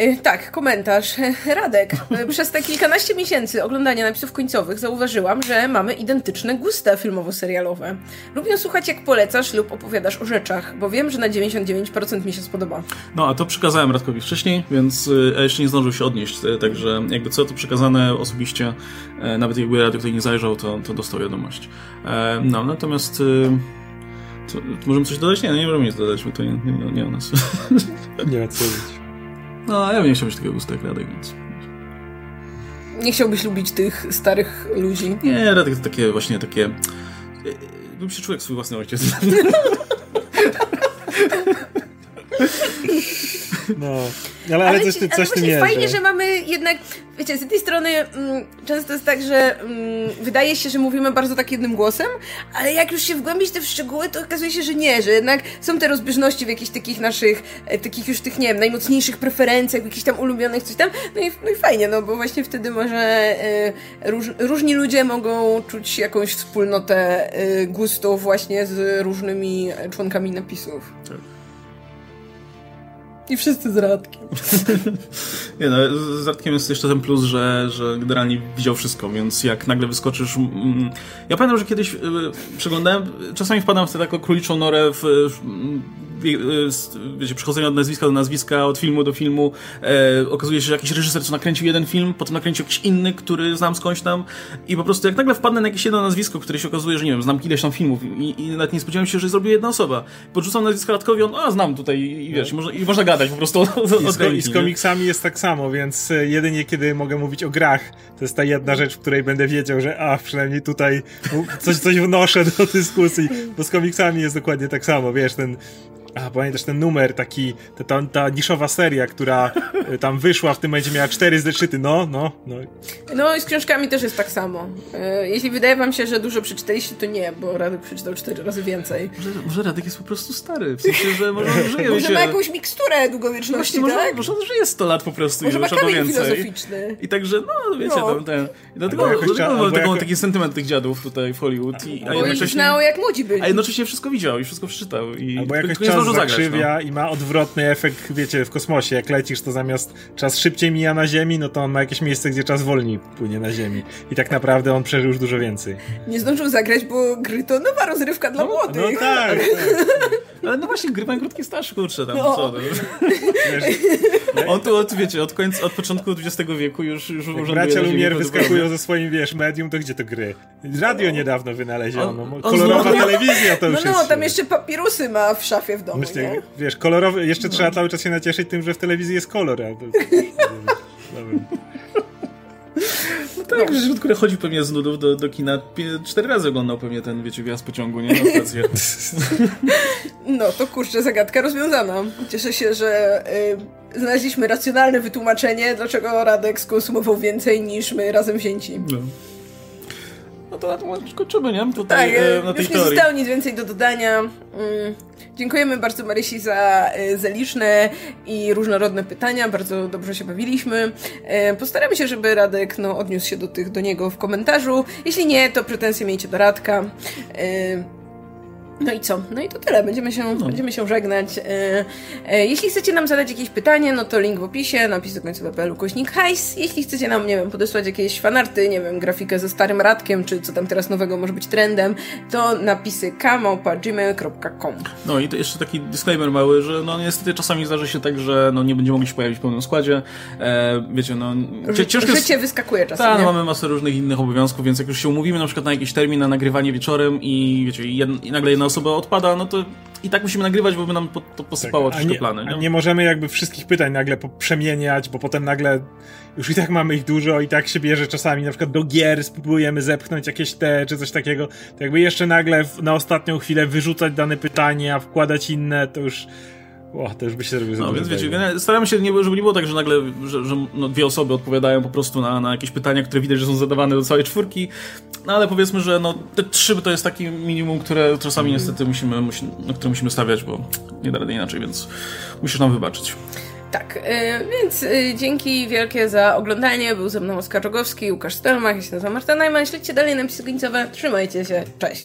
E, Tak, komentarz. E, Radek, e, przez te kilkanaście miesięcy oglądania napisów końcowych zauważyłam, że mamy identyczne gusta filmowo-serialowe. Lubię słuchać jak polecasz lub opowiadasz o rzeczach, bo wiem, że na 99% mi się spodoba. No, a to przekazałem Radkowi wcześniej, więc y, a jeszcze nie zdążył się odnieść, także jakby co to przekazane osobiście, e, nawet jakby Radek tutaj nie zajrzał, to, to dostał wiadomość. E, No, natomiast y, Co, możemy coś dodać? Nie, nie możemy nic dodać, bo to nie, nie, nie o nas. Nie ma co mówić. No, ja bym nie chciał mieć takiego gustu jak Radek, więc... Nie chciałbyś lubić tych starych ludzi. Nie, Radek to takie właśnie takie... e, Bym się czuł jak swój własny ojciec. No, ale, ale, coś, ci- ty- coś tym jest. fajnie, że- mamy jednak, wiecie, z jednej strony mm, często jest tak, że mm, wydaje się, że mówimy bardzo tak jednym głosem, ale jak już się wgłębić te w szczegóły, to okazuje się, że nie, że jednak są te rozbieżności w jakichś takich naszych, e, takich już tych, nie wiem, najmocniejszych preferencjach, jakichś tam ulubionych coś tam, no i, no i fajnie, no bo właśnie wtedy może e, róż, różni ludzie mogą czuć jakąś wspólnotę e, gustów właśnie z różnymi członkami napisów. Tak. I wszyscy z Radkiem. Nie no, z- Radkiem jest jeszcze ten plus, że, że generalnie widział wszystko, więc jak nagle wyskoczysz... Mm, ja pamiętam, że kiedyś y, przeglądałem, czasami wpadam w tę taką króliczą norę w... w wiecie, przechodzenie od nazwiska do nazwiska, od filmu do filmu. E, okazuje się, że jakiś reżyser co nakręcił jeden film, potem nakręcił jakiś inny, który znam skądś tam i po prostu jak nagle wpadnę na jakieś jedno nazwisko, które się okazuje, że nie wiem, znam ileś tam filmów i, i nawet nie spodziewałem się, że zrobi jedna osoba. Podrzucam nazwisko Radkowi, on, a znam tutaj i wiesz, i można, i można gadać po prostu o, o, I o z, z komiksami jest tak samo, więc e, jedynie kiedy mogę mówić o grach, to jest ta jedna rzecz, w której będę wiedział, że a, przynajmniej tutaj coś, coś wnoszę do dyskusji, bo z komiksami jest dokładnie tak samo, wiesz, ten a, pamiętasz ten numer, taki, ta, ta, ta niszowa seria, która e, tam wyszła, w tym momencie miała cztery zeszyty, no, no, no. No i z książkami też jest tak samo. E, Jeśli wydaje wam się, że dużo przeczytaliście, to nie, bo Radek przeczytał cztery razy więcej. Może, może Radek jest po prostu stary, w sensie, że może on żyje, Może wiecie, ma jakąś miksturę długowieczności, Właśnie, może, tak? może on żyje 100 lat po prostu Może i ma już albo więcej. filozoficzny. I także, no wiecie, No. tam ten... I dlatego, mam jako- taki sentyment tych dziadów tutaj w Hollywood. I, a, Bo ich jednocześnie, znało jak młodzi byli. a jednocześnie wszystko widział i wszystko przeczytał. I Albo jakoś czas zdążył zagrać. zakrzywia No. i ma odwrotny efekt, wiecie, w kosmosie. Jak lecisz, to zamiast czas szybciej mija na Ziemi, no to on ma jakieś miejsce, gdzie czas wolniej płynie na Ziemi. I tak naprawdę on przeżył już dużo więcej. Nie zdążył zagrać, bo gry to nowa rozrywka dla No młodych. tak, Ale no właśnie, gry mają krótki staż, kurczę, tam No. co. No. wiesz, On tu, od, wiecie, od, końca, od początku XX wieku już, już bracia Lumier wyskakują ze swoim, wiesz, medium, to gdzie to gry? Radio niedawno wynaleziono. On- on Kolorowa telewizja to No już no, jest... tam jeszcze papirusy ma w szafie w domu, Myślę, nie? wiesz, kolorowy, jeszcze trzeba cały czas się nacieszyć tym, że w telewizji jest kolor. A to, no wiem. No tak, że który chodzi pewnie z nudów do, do kina, pie- cztery razy oglądał pewnie ten, wiecie, wjazd pociągu, nie? Na stację. No to kurczę, zagadka rozwiązana. Cieszę się, że y, znaleźliśmy racjonalne wytłumaczenie, dlaczego Radek skonsumował więcej niż my razem wzięci. No. To na tym skończymy, nie? Tak, Tutaj, e, e, na już tej nie teorii. zostało nic więcej do dodania. Mm, Dziękujemy bardzo Marysi za, e, za liczne i różnorodne pytania. Bardzo dobrze się bawiliśmy. E, Postaramy się, żeby Radek no, odniósł się do tych do niego w komentarzu. Jeśli nie, to pretensje miejcie do Radka. No i co? No i to tyle. Będziemy się, będziemy się żegnać. E, e, Jeśli chcecie nam zadać jakieś pytanie, no to link w opisie, napis do końca ukośnik hajs. Jeśli chcecie nam, nie wiem, podesłać jakieś fanarty, nie wiem, grafikę ze starym Radkiem, czy co tam teraz nowego może być trendem, to napisy kamałpa.gmail.com No i to jeszcze taki disclaimer mały, że no niestety czasami zdarzy się tak, że no nie będziemy mogli się pojawić w pełnym składzie. E, wiecie, no ciężko jest... Życie wyskakuje czasem, Tak, no mamy masę różnych innych obowiązków, więc jak już się umówimy na przykład na jakiś termin na nagrywanie wieczorem i wiecie, i nagle jedna osoba odpada, no to i tak musimy nagrywać, bo by nam po, to posypało a, troszkę nie, plany. a Nie? nie możemy jakby wszystkich pytań nagle przemieniać, bo potem nagle już i tak mamy ich dużo i tak się bierze czasami na przykład do gier spróbujemy zepchnąć jakieś te czy coś takiego, to jakby jeszcze nagle w, na ostatnią chwilę wyrzucać dane pytania, wkładać inne, to już o, to już by się zrobiło za No więc wiecie, staramy się, nie, żeby nie było tak, że nagle że, że no, dwie osoby odpowiadają po prostu na, na jakieś pytania, które widać, że są zadawane do całej czwórki, no ale powiedzmy, że no, te trzy to jest taki minimum, które czasami niestety musimy, musi, na które musimy stawiać, bo nie da rady inaczej, więc musisz nam wybaczyć. Tak, y, więc y, dzięki wielkie za oglądanie. Był ze mną Oskar Rogowski, Łukasz Stelmach, ja się nazywam Marta Najman. Śledźcie dalej napisy końcowe. Trzymajcie się, cześć!